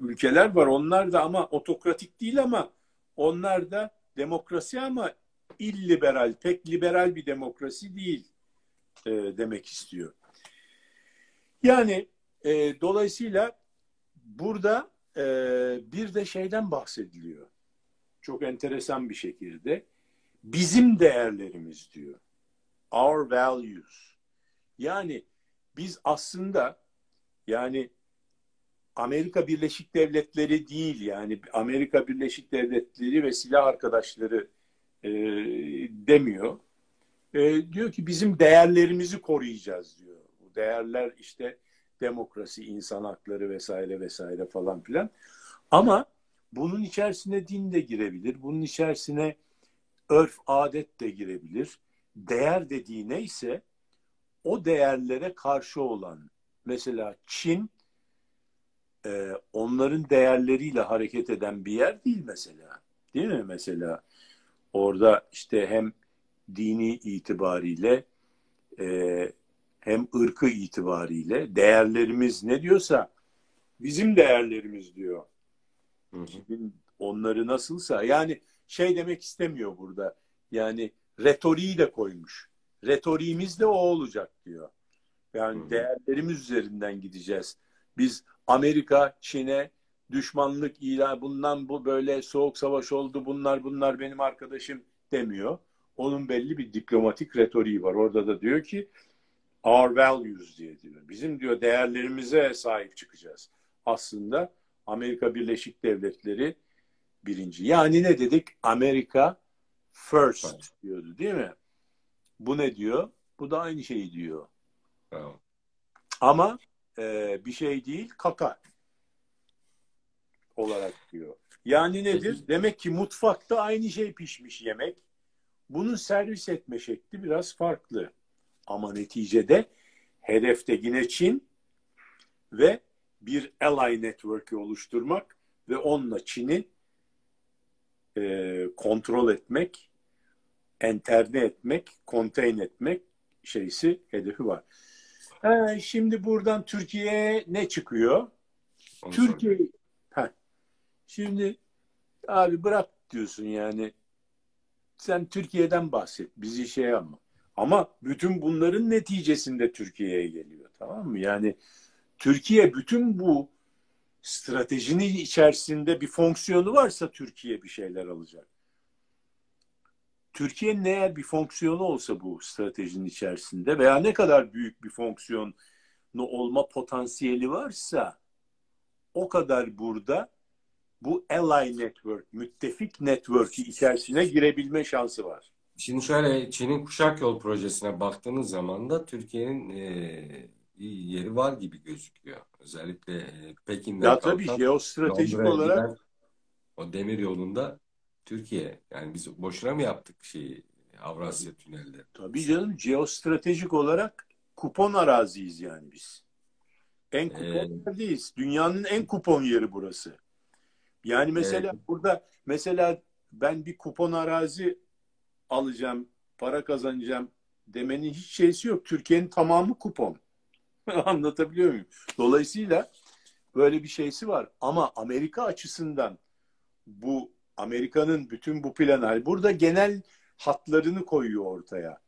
S2: ülkeler var. Onlar da ama otokratik değil ama onlar da demokrasi ama illiberal, pek liberal bir demokrasi değil e, demek istiyor. Yani e, dolayısıyla burada e, bir de şeyden bahsediliyor. Çok enteresan bir şekilde. Bizim değerlerimiz diyor. Our values. Yani biz aslında yani Amerika Birleşik Devletleri değil yani Amerika Birleşik Devletleri ve silah arkadaşları e, demiyor. E, diyor ki bizim değerlerimizi koruyacağız diyor. Bu değerler işte demokrasi, insan hakları vesaire vesaire falan filan. Ama bunun içerisine din de girebilir. Bunun içerisine örf, adet de girebilir. Değer dediği neyse o değerlere karşı olan mesela Çin e, onların değerleriyle hareket eden bir yer değil mesela. Değil mi mesela? Orada işte hem dini itibariyle e, hem ırkı itibariyle değerlerimiz ne diyorsa bizim değerlerimiz diyor. Hı hı. Onları nasılsa yani şey demek istemiyor burada. Yani retoriği de koymuş. Retoriğimiz de o olacak diyor. Yani hı değerlerimiz üzerinden gideceğiz. Biz Amerika, Çin'e düşmanlık ilan bundan bu böyle soğuk savaş oldu bunlar bunlar benim arkadaşım demiyor. Onun belli bir diplomatik retoriği var. Orada da diyor ki our values diye diyor. Bizim diyor değerlerimize sahip çıkacağız. Aslında Amerika Birleşik Devletleri birinci. Yani ne dedik? Amerika first diyordu değil mi? Bu ne diyor? Bu da aynı şeyi diyor. Tamam. Ama e, bir şey değil kaka olarak diyor. Yani nedir? Demek ki mutfakta aynı şey pişmiş yemek. Bunun servis etme şekli biraz farklı. Ama neticede hedefte yine Çin ve bir ally network'ü oluşturmak ve onunla Çin'i e, kontrol etmek, enterne etmek, contain etmek şeysi hedefi var. He, şimdi buradan Türkiye'ye ne çıkıyor? Onu Türkiye ha. Şimdi abi bırak diyorsun yani. Sen Türkiye'den bahset. Bizi şey ama. Ama bütün bunların neticesinde Türkiye'ye geliyor. Tamam mı? Yani Türkiye bütün bu stratejinin içerisinde bir fonksiyonu varsa Türkiye bir şeyler alacak. Türkiye'nin eğer bir fonksiyonu olsa bu stratejinin içerisinde veya ne kadar büyük bir fonksiyonu olma potansiyeli varsa o kadar burada bu ally network, müttefik network'ü içerisine girebilme şansı var.
S1: Şimdi şöyle Çin'in kuşak yol projesine baktığınız zaman da Türkiye'nin e, yeri var gibi gözüküyor. Özellikle e, Pekin'den
S2: ya tabii jeostratejik olarak giden,
S1: o demir yolunda Türkiye yani biz boşuna mı yaptık şeyi Avrasya tünelleri?
S2: Tabii canım jeostratejik olarak kupon araziyiz yani biz. En kupon ee, yerdeyiz. Dünyanın en kupon yeri burası. Yani mesela evet. burada mesela ben bir kupon arazi alacağım, para kazanacağım demenin hiç şeysi yok. Türkiye'nin tamamı kupon. Anlatabiliyor muyum? Dolayısıyla böyle bir şeysi var. Ama Amerika açısından bu Amerika'nın bütün bu planı burada genel hatlarını koyuyor ortaya.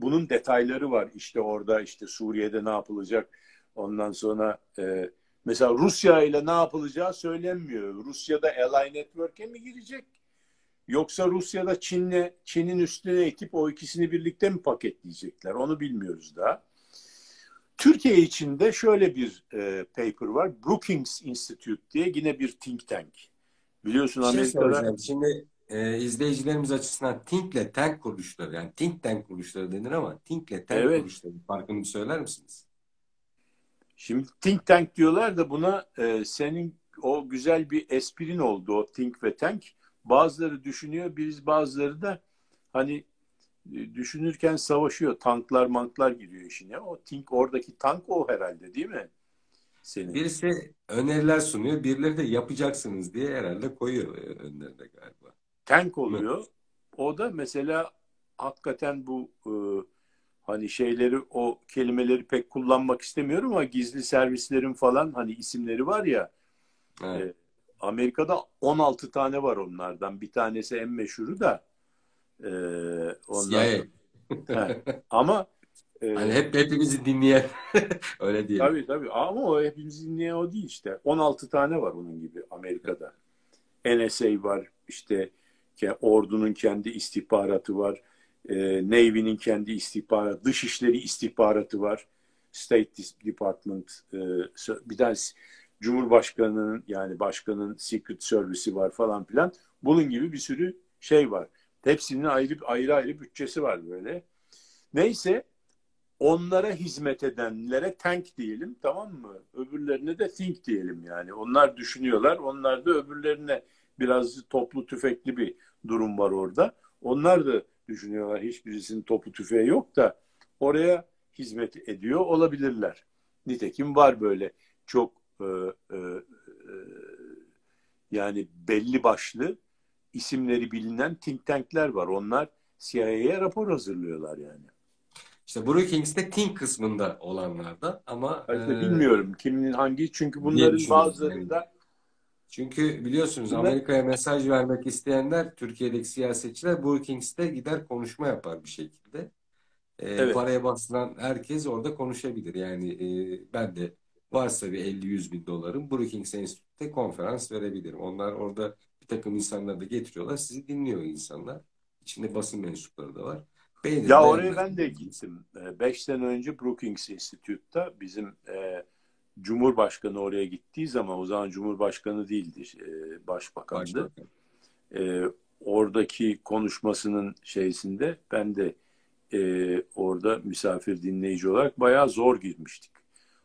S2: Bunun detayları var. İşte orada işte Suriye'de ne yapılacak? Ondan sonra e, mesela Rusya ile ne yapılacağı söylenmiyor. Rusya'da Ally Network'e mi girecek? Yoksa Rusya'da Çin'le Çin'in üstüne ekip o ikisini birlikte mi paketleyecekler? Onu bilmiyoruz daha. Türkiye içinde şöyle bir e, paper var. Brookings Institute diye yine bir think tank. Biliyorsun
S1: şey Amerika'da... Şimdi e, izleyicilerimiz açısından think ile tank kuruluşları yani think tank kuruluşları denir ama think ile tank evet. kuruluşları farkını söyler misiniz?
S2: Şimdi think tank diyorlar da buna e, senin o güzel bir esprin oldu o think ve tank. Bazıları düşünüyor, biz bazıları da hani düşünürken savaşıyor. Tanklar manklar giriyor işine. O tink oradaki tank o herhalde değil mi?
S1: Senin. Birisi öneriler sunuyor. Birileri de yapacaksınız diye herhalde koyuyor e, önlerine galiba.
S2: Tank oluyor. O da mesela hakikaten bu e, hani şeyleri o kelimeleri pek kullanmak istemiyorum ama gizli servislerin falan hani isimleri var ya evet. Amerika'da 16 tane var onlardan. Bir tanesi en meşhuru da e, onlar ama
S1: e, hani hep hepimizi dinleyen öyle diyelim.
S2: Tabii tabii ama o hepimizi dinleyen o değil işte. 16 tane var onun gibi Amerika'da. NSA var işte ordunun kendi istihbaratı var. E, Navy'nin kendi istihbaratı, dışişleri istihbaratı var. State Department, e, bir tane Cumhurbaşkanı'nın yani başkanın Secret Service'i var falan filan. Bunun gibi bir sürü şey var. Hepsinin ayrı ayrı ayrı bütçesi var böyle. Neyse onlara hizmet edenlere tank diyelim tamam mı? Öbürlerine de think diyelim yani. Onlar düşünüyorlar. Onlar da öbürlerine biraz toplu tüfekli bir durum var orada. Onlar da düşünüyorlar. Hiçbirisinin topu tüfeği yok da oraya hizmet ediyor olabilirler. Nitekim var böyle çok e, e, e, yani belli başlı isimleri bilinen think tankler var. Onlar CIA'ye rapor hazırlıyorlar yani.
S1: İşte Brookings'te think kısmında olanlardan ama
S2: işte e, bilmiyorum kimin hangi çünkü bunların bazılarında
S1: çünkü biliyorsunuz Amerika'ya mesaj vermek isteyenler Türkiye'deki siyasetçiler Brookings'te gider konuşma yapar bir şekilde. E, evet. Paraya basılan herkes orada konuşabilir. Yani e, ben de varsa bir 50-100 bin dolarım Brookings Enstitü'de konferans verebilirim. Onlar orada bir takım insanları da getiriyorlar. Sizi dinliyor insanlar. İçinde basın mensupları da var.
S2: Beğenir, ya oraya ben de gittim. Ee, beş sene önce Brookings Institute'da bizim e, Cumhurbaşkanı oraya gittiği zaman o zaman Cumhurbaşkanı değildi, e, başbakandı. Başbakan. E, oradaki konuşmasının şeysinde ben de e, orada misafir dinleyici olarak bayağı zor girmiştik.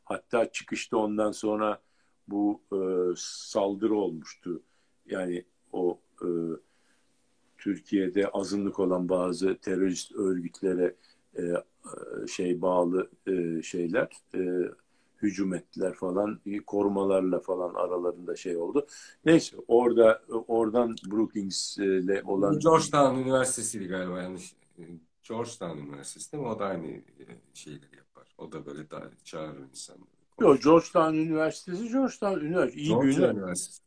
S2: Hatta çıkışta ondan sonra bu e, saldırı olmuştu. Yani o e, Türkiye'de azınlık olan bazı terörist örgütlere e, e şey bağlı e, şeyler e, hücum ettiler falan korumalarla falan aralarında şey oldu. Neyse orada oradan Brookings ile olan
S1: Georgetown Üniversitesi'ydi galiba yanlış. Georgetown Üniversitesi değil mi? O da aynı e, şeyleri yapar. O da böyle daha çağırır insanları.
S2: Yok Georgetown Üniversitesi Georgetown Üniversitesi. İyi
S1: Georgia bir üniversitesi.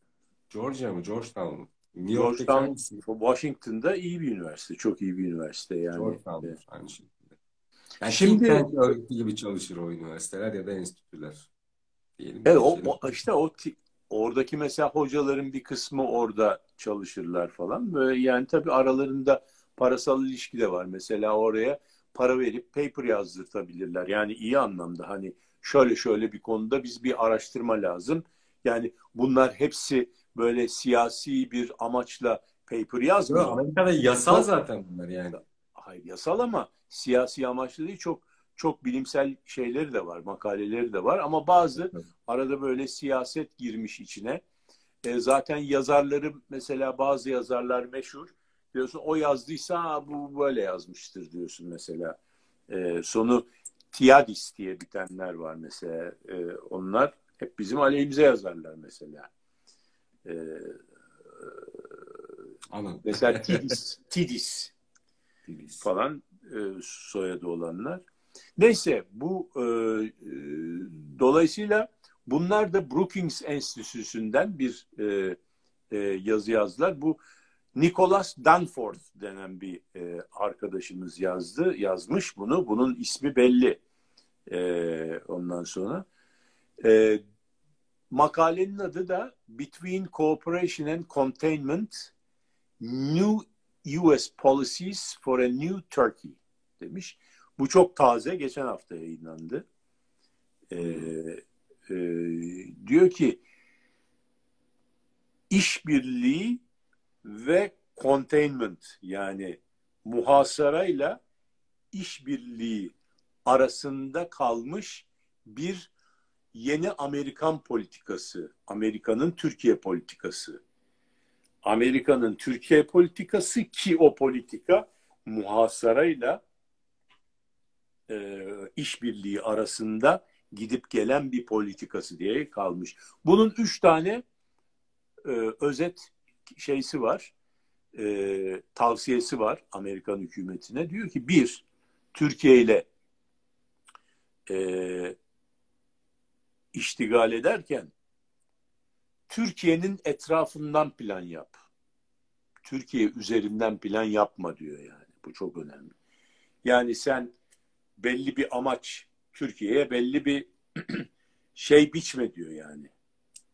S1: Georgia mı? Georgetown mı?
S2: New Georgetown, Washington'da iyi bir üniversite. Çok iyi bir üniversite yani.
S1: Georgetown evet. aynı şekilde. Yani Şimdi think gibi çalışır o üniversiteler ya da enstitüler
S2: diyelim. Evet o, o işte o oradaki mesela hocaların bir kısmı orada çalışırlar falan. Böyle yani tabii aralarında parasal ilişki de var. Mesela oraya para verip paper yazdırtabilirler. Yani iyi anlamda hani şöyle şöyle bir konuda biz bir araştırma lazım. Yani bunlar hepsi böyle siyasi bir amaçla paper yazmıyor.
S1: Amerika'da yasal zaten bunlar yani.
S2: Hayır yasal ama siyasi amaçlı değil çok çok bilimsel şeyleri de var, makaleleri de var ama bazı arada böyle siyaset girmiş içine. E, zaten yazarları mesela bazı yazarlar meşhur. Diyorsun o yazdıysa bu böyle yazmıştır diyorsun mesela. E, sonu Tiadis diye bitenler var mesela. E, onlar hep bizim aleyhimize yazarlar mesela. E,
S1: Anladım.
S2: Mesela Tidis, Tidis, Tidis falan e, soyadı olanlar. Neyse bu e, e, dolayısıyla bunlar da Brookings Enstitüsü'nden bir e, e, yazı yazdılar. Bu Nicholas Danforth denen bir e, arkadaşımız yazdı, yazmış bunu. Bunun ismi belli. E, ondan sonra e, makalenin adı da Between Cooperation and Containment New US Policies for a New Turkey demiş. Bu çok taze. Geçen hafta yayınlandı. Ee, e, diyor ki işbirliği ve containment yani muhasarayla işbirliği arasında kalmış bir yeni Amerikan politikası, Amerika'nın Türkiye politikası. Amerika'nın Türkiye politikası ki o politika muhasarayla e, işbirliği arasında gidip gelen bir politikası diye kalmış. Bunun üç tane e, özet şeysi var, e, tavsiyesi var Amerikan hükümetine. Diyor ki bir, Türkiye ile e, iştigal ederken Türkiye'nin etrafından plan yap. Türkiye üzerinden plan yapma diyor yani. Bu çok önemli. Yani sen belli bir amaç Türkiye'ye belli bir şey biçme diyor yani.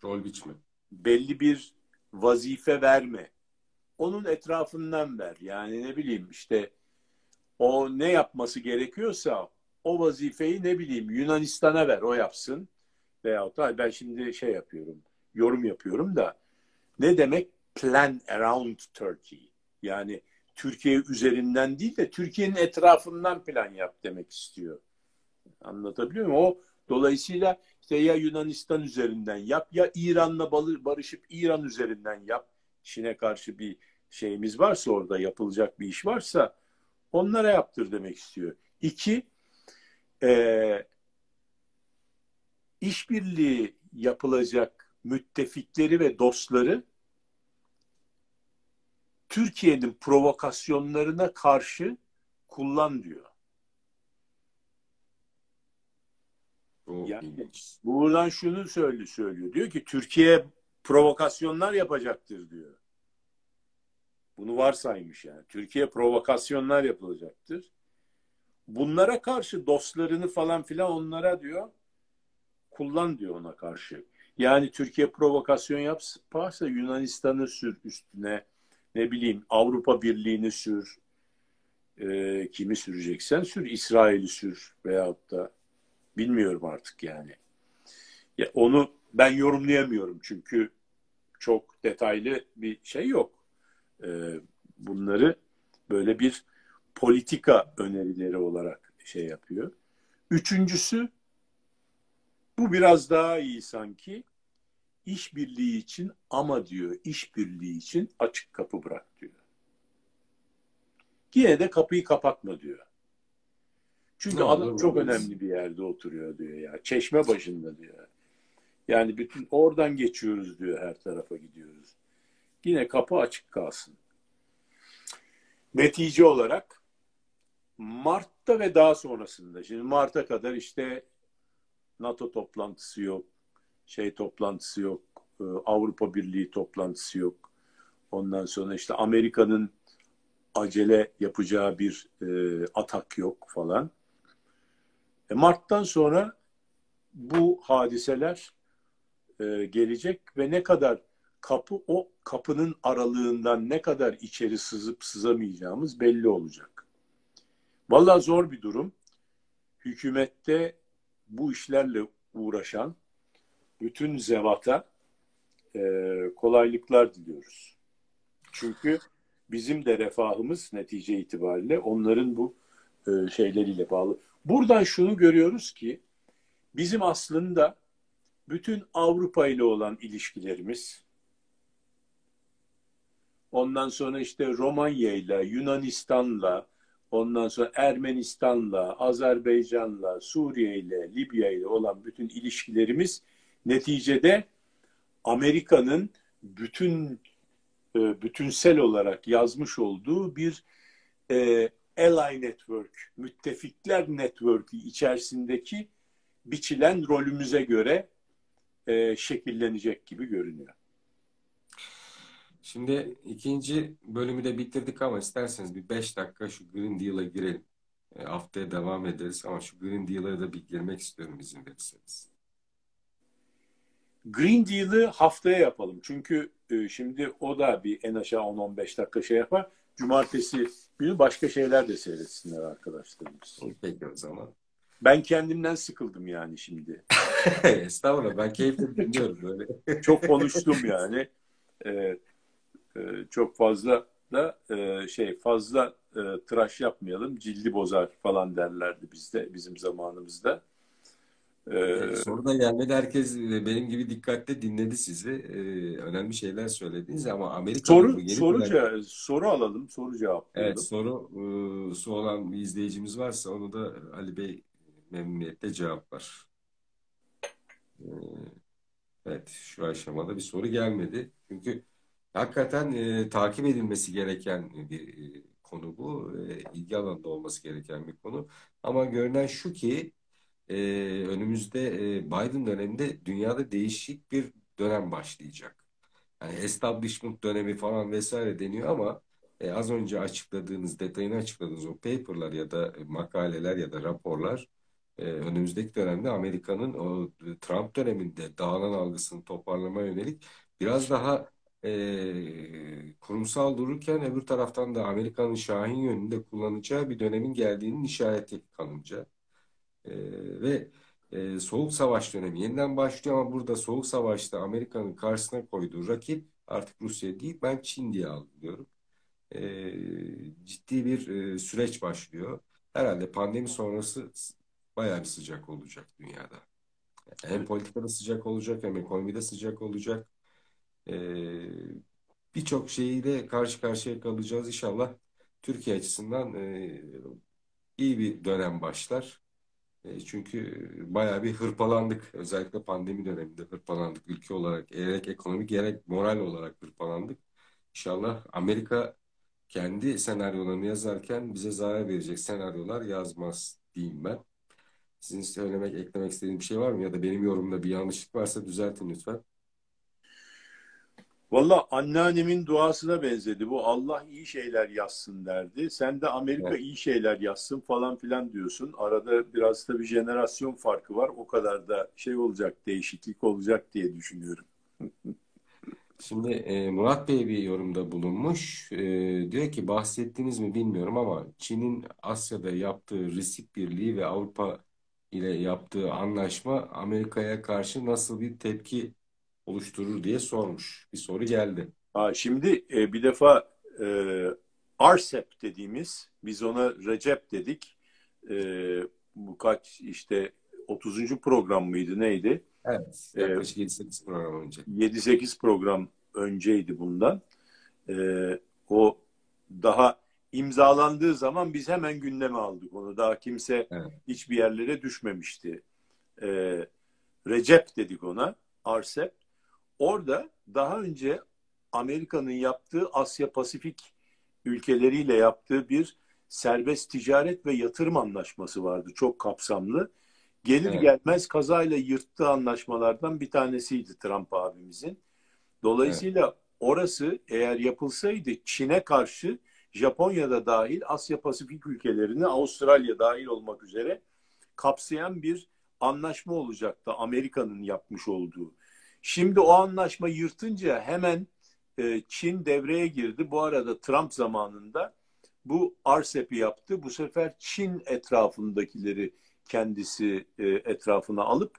S1: Rol biçme.
S2: Belli bir vazife verme. Onun etrafından ver. Yani ne bileyim işte o ne yapması gerekiyorsa o vazifeyi ne bileyim Yunanistan'a ver o yapsın. Veyahut da ben şimdi şey yapıyorum yorum yapıyorum da ne demek plan around Turkey? Yani Türkiye üzerinden değil de Türkiye'nin etrafından plan yap demek istiyor. Anlatabiliyor muyum? O dolayısıyla işte ya Yunanistan üzerinden yap ya İran'la barışıp İran üzerinden yap. Çin'e karşı bir şeyimiz varsa orada yapılacak bir iş varsa onlara yaptır demek istiyor. İki, e, işbirliği yapılacak müttefikleri ve dostları Türkiye'nin provokasyonlarına karşı kullan diyor. Yani buradan şunu söylüyor, söylüyor. Diyor ki Türkiye provokasyonlar yapacaktır diyor. Bunu varsaymış yani. Türkiye provokasyonlar yapılacaktır. Bunlara karşı dostlarını falan filan onlara diyor kullan diyor ona karşı. Yani Türkiye provokasyon yaparsa Yunanistan'ı sür üstüne ne bileyim Avrupa Birliği'ni sür e, kimi süreceksen sür İsrail'i sür veyahut da bilmiyorum artık yani. Ya onu ben yorumlayamıyorum çünkü çok detaylı bir şey yok. E, bunları böyle bir politika önerileri olarak şey yapıyor. Üçüncüsü bu biraz daha iyi sanki. İşbirliği için ama diyor işbirliği için açık kapı bırak diyor. Yine de kapıyı kapatma diyor. Çünkü ne adam çok önemli bir yerde oturuyor diyor ya. Çeşme başında diyor. Yani bütün oradan geçiyoruz diyor her tarafa gidiyoruz. Yine kapı açık kalsın. Netice olarak Mart'ta ve daha sonrasında şimdi Mart'a kadar işte NATO toplantısı yok, şey toplantısı yok, e, Avrupa Birliği toplantısı yok. Ondan sonra işte Amerika'nın acele yapacağı bir e, atak yok falan. E, Mart'tan sonra bu hadiseler e, gelecek ve ne kadar kapı o kapının aralığından ne kadar içeri sızıp sızamayacağımız belli olacak. Vallahi zor bir durum. Hükümette bu işlerle uğraşan bütün zevata e, kolaylıklar diliyoruz. Çünkü bizim de refahımız netice itibariyle onların bu e, şeyleriyle bağlı. Buradan şunu görüyoruz ki bizim aslında bütün Avrupa ile olan ilişkilerimiz ondan sonra işte Romanya ile Yunanistan'la ondan sonra Ermenistan'la, Azerbaycan'la, Suriye ile, Libya ile olan bütün ilişkilerimiz neticede Amerika'nın bütün e, bütünsel olarak yazmış olduğu bir e, Ally Network, müttefikler network'ü içerisindeki biçilen rolümüze göre e, şekillenecek gibi görünüyor.
S1: Şimdi ikinci bölümü de bitirdik ama isterseniz bir beş dakika şu Green Deal'a girelim. E, haftaya devam ederiz ama şu Green Deal'a da bir girmek istiyorum izin verirseniz.
S2: Green Deal'ı haftaya yapalım. Çünkü e, şimdi o da bir en aşağı 10-15 dakika şey yapar. Cumartesi günü başka şeyler de seyretsinler arkadaşlarımız.
S1: Peki o zaman.
S2: Ben kendimden sıkıldım yani şimdi.
S1: Estağfurullah ben keyifle dinliyorum böyle.
S2: Çok konuştum yani. Ee, e, çok fazla da e, şey fazla e, tıraş yapmayalım cildi bozar falan derlerdi bizde bizim zamanımızda.
S1: Ee, Soru da gelmedi. Herkes e, benim gibi dikkatle dinledi sizi. Ee, önemli şeyler söylediniz ama Amerika'nın bu
S2: soru
S1: yeni
S2: soru ce- soru alalım, soru
S1: Evet,
S2: cevaplayalım.
S1: soru e, su olan bir izleyicimiz varsa onu da Ali Bey memnuniyetle cevaplar. Ee, Evet, şu aşamada bir soru gelmedi. Çünkü hakikaten e, takip edilmesi gereken bir e, konu bu. E, ilgi alanında olması gereken bir konu. Ama görünen şu ki e, önümüzde e, Biden döneminde dünyada değişik bir dönem başlayacak. Yani establishment dönemi falan vesaire deniyor ama e, az önce açıkladığınız, detayını açıkladığınız o paperlar ya da makaleler ya da raporlar e, önümüzdeki dönemde Amerika'nın o Trump döneminde dağılan algısını toparlamaya yönelik biraz daha e, kurumsal dururken öbür taraftan da Amerika'nın şahin yönünde kullanacağı bir dönemin geldiğinin işareti kanımca. E, ve e, Soğuk Savaş dönemi yeniden başlıyor ama burada Soğuk Savaş'ta Amerika'nın karşısına koyduğu rakip artık Rusya değil ben Çin diye algılıyorum. E, ciddi bir e, süreç başlıyor. Herhalde pandemi sonrası bayağı bir sıcak olacak dünyada. Hem politikada sıcak olacak hem ekonomide sıcak olacak. Ee, birçok şeyiyle karşı karşıya kalacağız. İnşallah Türkiye açısından e, iyi bir dönem başlar. E, çünkü bayağı bir hırpalandık. Özellikle pandemi döneminde hırpalandık. Ülke olarak gerek ekonomik gerek moral olarak hırpalandık. İnşallah Amerika kendi senaryolarını yazarken bize zarar verecek senaryolar yazmaz diyeyim ben. Sizin söylemek, eklemek istediğiniz bir şey var mı? Ya da benim yorumda bir yanlışlık varsa düzeltin lütfen.
S2: Valla anneannemin duasına benzedi. Bu Allah iyi şeyler yazsın derdi. Sen de Amerika
S1: Evet.
S2: iyi şeyler yazsın falan filan diyorsun. Arada biraz da bir jenerasyon farkı var. O kadar da şey olacak, değişiklik olacak diye düşünüyorum.
S1: Şimdi e, Murat Bey bir yorumda bulunmuş. E, diyor ki bahsettiniz mi bilmiyorum ama Çin'in Asya'da yaptığı Risik Birliği ve Avrupa ile yaptığı anlaşma Amerika'ya karşı nasıl bir tepki oluşturur diye sormuş. Bir soru geldi.
S2: Ha, şimdi e, bir defa e, RCEP dediğimiz, biz ona Recep dedik. E, bu kaç işte 30. program mıydı neydi?
S1: Evet,
S2: E,
S1: yaklaşık 7-8 program önce.
S2: 7-8 program önceydi bundan. Ee, o daha imzalandığı zaman biz hemen gündeme aldık onu. Daha kimse
S1: Evet,
S2: hiçbir yerlere düşmemişti. Ee, Recep dedik ona, RCEP. Orada daha önce Amerika'nın yaptığı Asya Pasifik ülkeleriyle yaptığı bir serbest ticaret ve yatırım anlaşması vardı. Çok kapsamlı. Gelir
S1: evet,
S2: gelmez kazayla yırttığı anlaşmalardan bir tanesiydi Trump abimizin.
S1: evet,
S2: Dolayısıyla orası eğer yapılsaydı Çin'e karşı Japonya'da dahil Asya Pasifik ülkelerini Avustralya dahil olmak üzere kapsayan bir anlaşma olacaktı Amerika'nın yapmış olduğu. Şimdi o anlaşma yırtınca hemen e, Çin devreye girdi. Bu arada Trump zamanında bu RCEP'i yaptı. Bu sefer Çin etrafındakileri kendisi e, etrafına alıp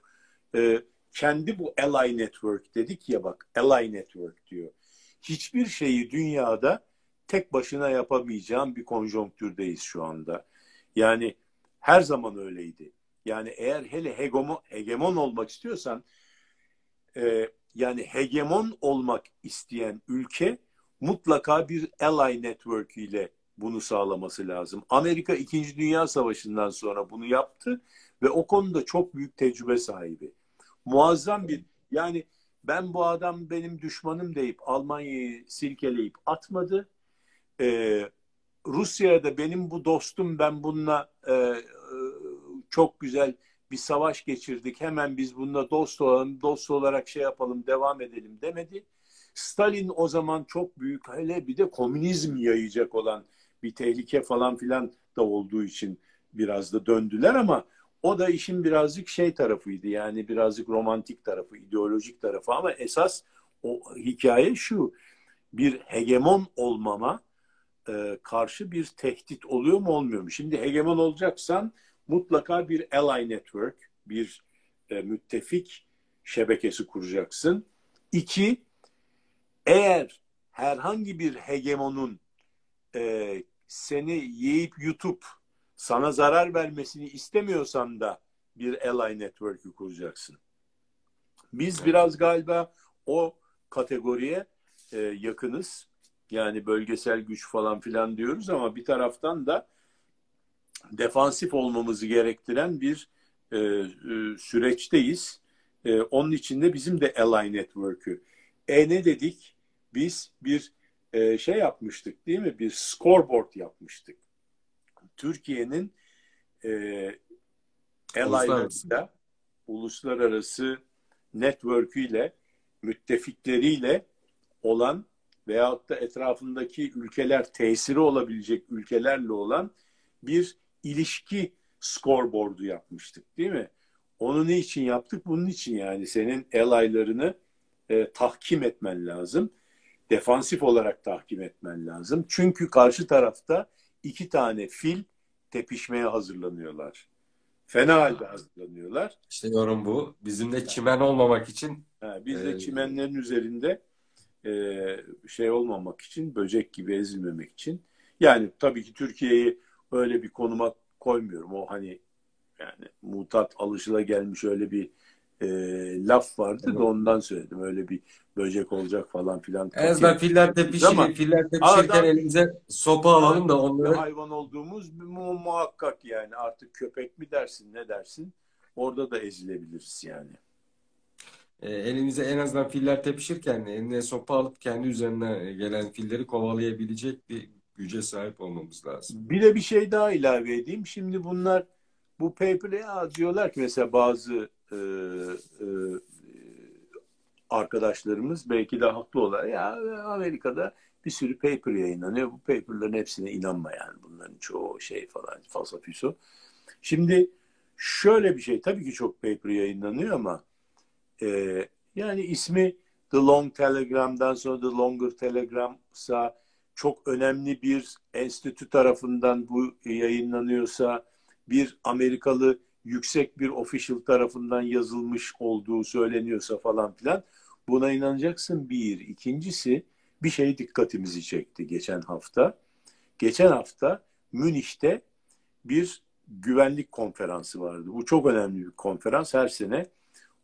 S2: e, kendi bu Ally Network dedik ya bak Ally Network diyor. Hiçbir şeyi dünyada tek başına yapamayacağım bir konjonktürdeyiz şu anda. Yani her zaman öyleydi. Yani eğer hele hegemon, hegemon olmak istiyorsan e, yani hegemon olmak isteyen ülke mutlaka bir ally network ile bunu sağlaması lazım. Amerika 2. Dünya Savaşı'ndan sonra bunu yaptı ve o konuda çok büyük tecrübe sahibi. Muazzam bir yani ben bu adam benim düşmanım deyip Almanya'yı silkeleyip atmadı. Ee, Rusya'ya da benim bu dostum ben bununla e, e, çok güzel bir savaş geçirdik. Hemen biz bununla dost olalım, dost olarak şey yapalım, devam edelim demedi. Stalin o zaman çok büyük hele bir de komünizm yayacak olan bir tehlike falan filan da olduğu için biraz da döndüler ama o da işin birazcık şey tarafıydı. Yani birazcık romantik tarafı, ideolojik tarafı ama esas o hikaye şu. Bir hegemon olmama e, karşı bir tehdit oluyor mu olmuyor mu? Şimdi hegemon olacaksan mutlaka bir ally network, bir e, müttefik şebekesi kuracaksın. İki, eğer herhangi bir hegemonun e, seni yiyip yutup sana zarar vermesini istemiyorsan da bir ally network'ü kuracaksın. Biz biraz galiba o kategoriye e, yakınız. Yani bölgesel güç falan filan diyoruz ama bir taraftan da defansif olmamızı gerektiren bir e, e, süreçteyiz. E, onun için de bizim de ally network'ü. E ne dedik? Biz bir e, şey yapmıştık değil mi? Bir scoreboard yapmıştık. Türkiye'nin e, ally'larıyla uluslararası network'üyle müttefikleriyle olan veyahut da etrafındaki ülkeler tesiri olabilecek ülkelerle olan bir ilişki scoreboard'u yapmıştık değil mi? Onu ne için yaptık? Bunun için yani senin ally'larını e, tahkim etmen lazım. Defansif olarak tahkim etmen lazım. Çünkü karşı tarafta iki tane fil tepişmeye hazırlanıyorlar. Fena halde hazırlanıyorlar.
S1: İşte yorum bu. Bizim de çimen olmamak için
S2: ha, biz de çimenlerin üzerinde e, şey olmamak için, böcek gibi ezilmemek için. Yani tabii ki Türkiye'yi öyle bir konuma koymuyorum. O hani yani mutat alışıla gelmiş öyle bir e, laf vardı evet. da ondan söyledim. Öyle bir böcek olacak falan filan.
S1: En azından filler tepişir, Ama, filler tepişirken elimize sopa alalım da onları.
S2: Hayvan olduğumuz mu muhakkak yani artık köpek mi dersin ne dersin orada da ezilebiliriz yani.
S1: E, elimize en azından filler tepişirken eline sopa alıp kendi üzerine gelen filleri kovalayabilecek bir güce sahip olmamız lazım.
S2: Bir de bir şey daha ilave edeyim. Şimdi bunlar bu ya diyorlar ki mesela bazı e, e, arkadaşlarımız belki de haklı olarak ya Amerika'da bir sürü paper yayınlanıyor. Bu paperların hepsine inanma yani. Bunların çoğu şey falan falsafiso. Şimdi şöyle bir şey tabii ki çok paper yayınlanıyor ama e, yani ismi The Long Telegram'dan sonra The Longer Telegram'sa çok önemli bir enstitü tarafından bu yayınlanıyorsa bir Amerikalı yüksek bir official tarafından yazılmış olduğu söyleniyorsa falan filan buna inanacaksın bir. İkincisi bir şey dikkatimizi çekti geçen hafta. Geçen hafta Münih'te bir güvenlik konferansı vardı. Bu çok önemli bir konferans. Her sene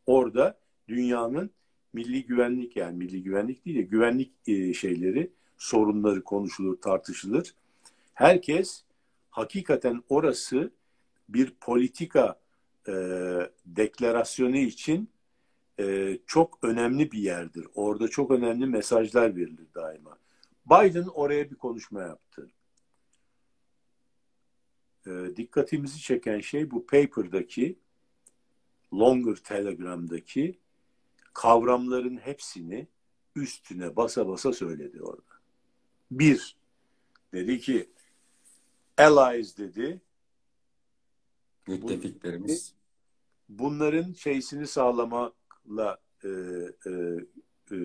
S2: orada dünyanın milli güvenlik yani milli güvenlik değil de güvenlik e, şeyleri, sorunları konuşulur, tartışılır. Herkes hakikaten orası bir politika e, deklarasyonu için e, çok önemli bir yerdir. Orada çok önemli mesajlar verilir daima. Biden oraya bir konuşma yaptı. E, dikkatimizi çeken şey bu paper'daki Longer Telegram'daki kavramların hepsini üstüne basa basa söyledi orada. Bir, dedi ki allies dedi,
S1: müttefiklerimiz.
S2: Bunların şeysini sağlamakla e, e, e,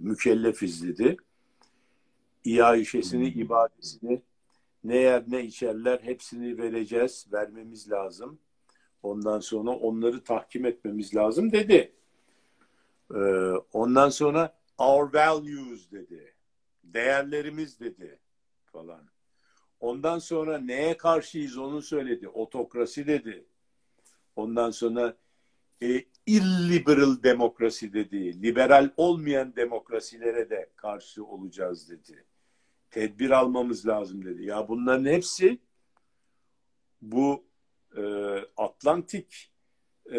S2: mükellefiz dedi. İaişesini, hmm. ibadesini ne yer ne içerler hepsini vereceğiz, vermemiz lazım. Ondan sonra onları tahkim etmemiz lazım dedi. Ee, ondan sonra our values dedi. Değerlerimiz dedi falan. Ondan sonra neye karşıyız onu söyledi. Otokrasi dedi. Ondan sonra e, illiberal demokrasi dedi. Liberal olmayan demokrasilere de karşı olacağız dedi. Tedbir almamız lazım dedi. Ya bunların hepsi bu e, Atlantik e,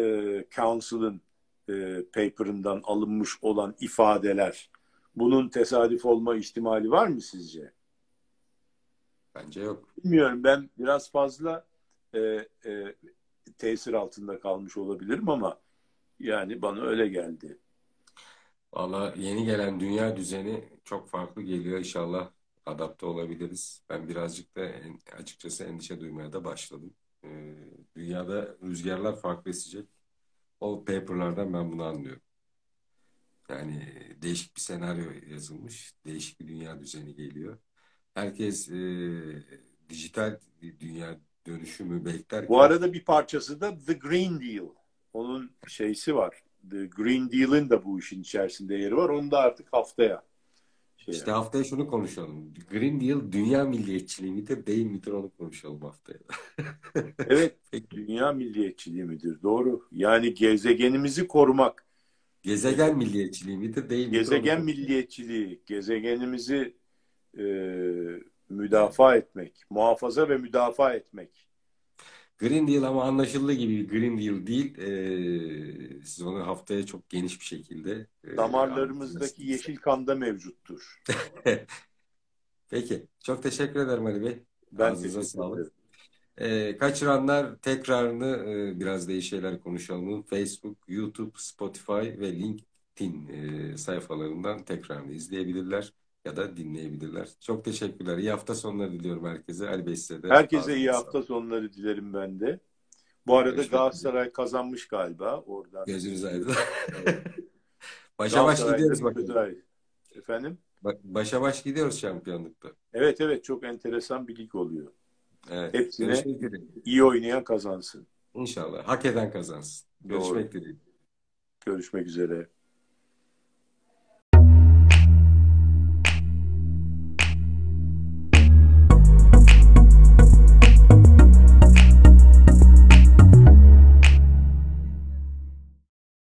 S2: Council'ın e, paper'ından alınmış olan ifadeler. Bunun tesadüf olma ihtimali var mı sizce?
S1: Bence yok.
S2: Bilmiyorum ben biraz fazla e, e, tesir altında kalmış olabilirim ama yani bana öyle geldi.
S1: Valla yeni gelen dünya düzeni çok farklı geliyor. İnşallah adapte olabiliriz. Ben birazcık da açıkçası endişe duymaya da başladım. Ee, dünyada rüzgarlar farklı esecek. O paperlardan ben bunu anlıyorum. Yani değişik bir senaryo yazılmış. Değişik bir dünya düzeni geliyor herkes e, dijital dünya dönüşümü bekler.
S2: Bu arada bir parçası da The Green Deal. Onun şeysi var. The Green Deal'in de bu işin içerisinde yeri var. Onu da artık haftaya şey
S1: İşte
S2: yap.
S1: haftaya şunu konuşalım. Green Deal dünya milliyetçiliği midir değil midir onu konuşalım haftaya.
S2: Evet,
S1: Peki.
S2: dünya milliyetçiliği midir? Doğru. Yani gezegenimizi korumak,
S1: Gezegen milliyetçiliği midir değil midir
S2: gezegen milliyetçiliği, gezegenimizi e, müdafaa etmek, muhafaza ve müdafaa etmek.
S1: Green Deal ama anlaşıldığı gibi Green Deal değil. Ee, siz onu haftaya çok geniş bir şekilde e,
S2: Damarlarımızdaki yeşil kanda mevcuttur.
S1: Peki. Çok teşekkür ederim Ali Bey.
S2: Ben
S1: Ağzınıza sağlık.
S2: ederim.
S1: Ee, kaçıranlar tekrarını e, biraz değişik şeyler konuşalım. Facebook, YouTube, Spotify ve LinkedIn e, sayfalarından tekrarını izleyebilirler ya da dinleyebilirler. Çok teşekkürler. İyi hafta sonları diliyorum herkese. Ali Bey size de
S2: Herkese iyi hafta sonları dilerim ben de. Bu arada
S1: Görüşmek üzere.
S2: Galatasaray kazanmış galiba oradan.
S1: Gözünüz aydın. Başa baş gidiyoruz bakalım.
S2: Efendim?
S1: Ba- Başa baş gidiyoruz şampiyonlukta.
S2: Evet evet çok enteresan bir lig oluyor.
S1: Evet.
S2: Hepsine iyi oynayan kazansın.
S1: İnşallah. Hak eden kazansın.
S2: Doğru.
S1: Görüşmek dileğiyle.
S2: Görüşmek üzere.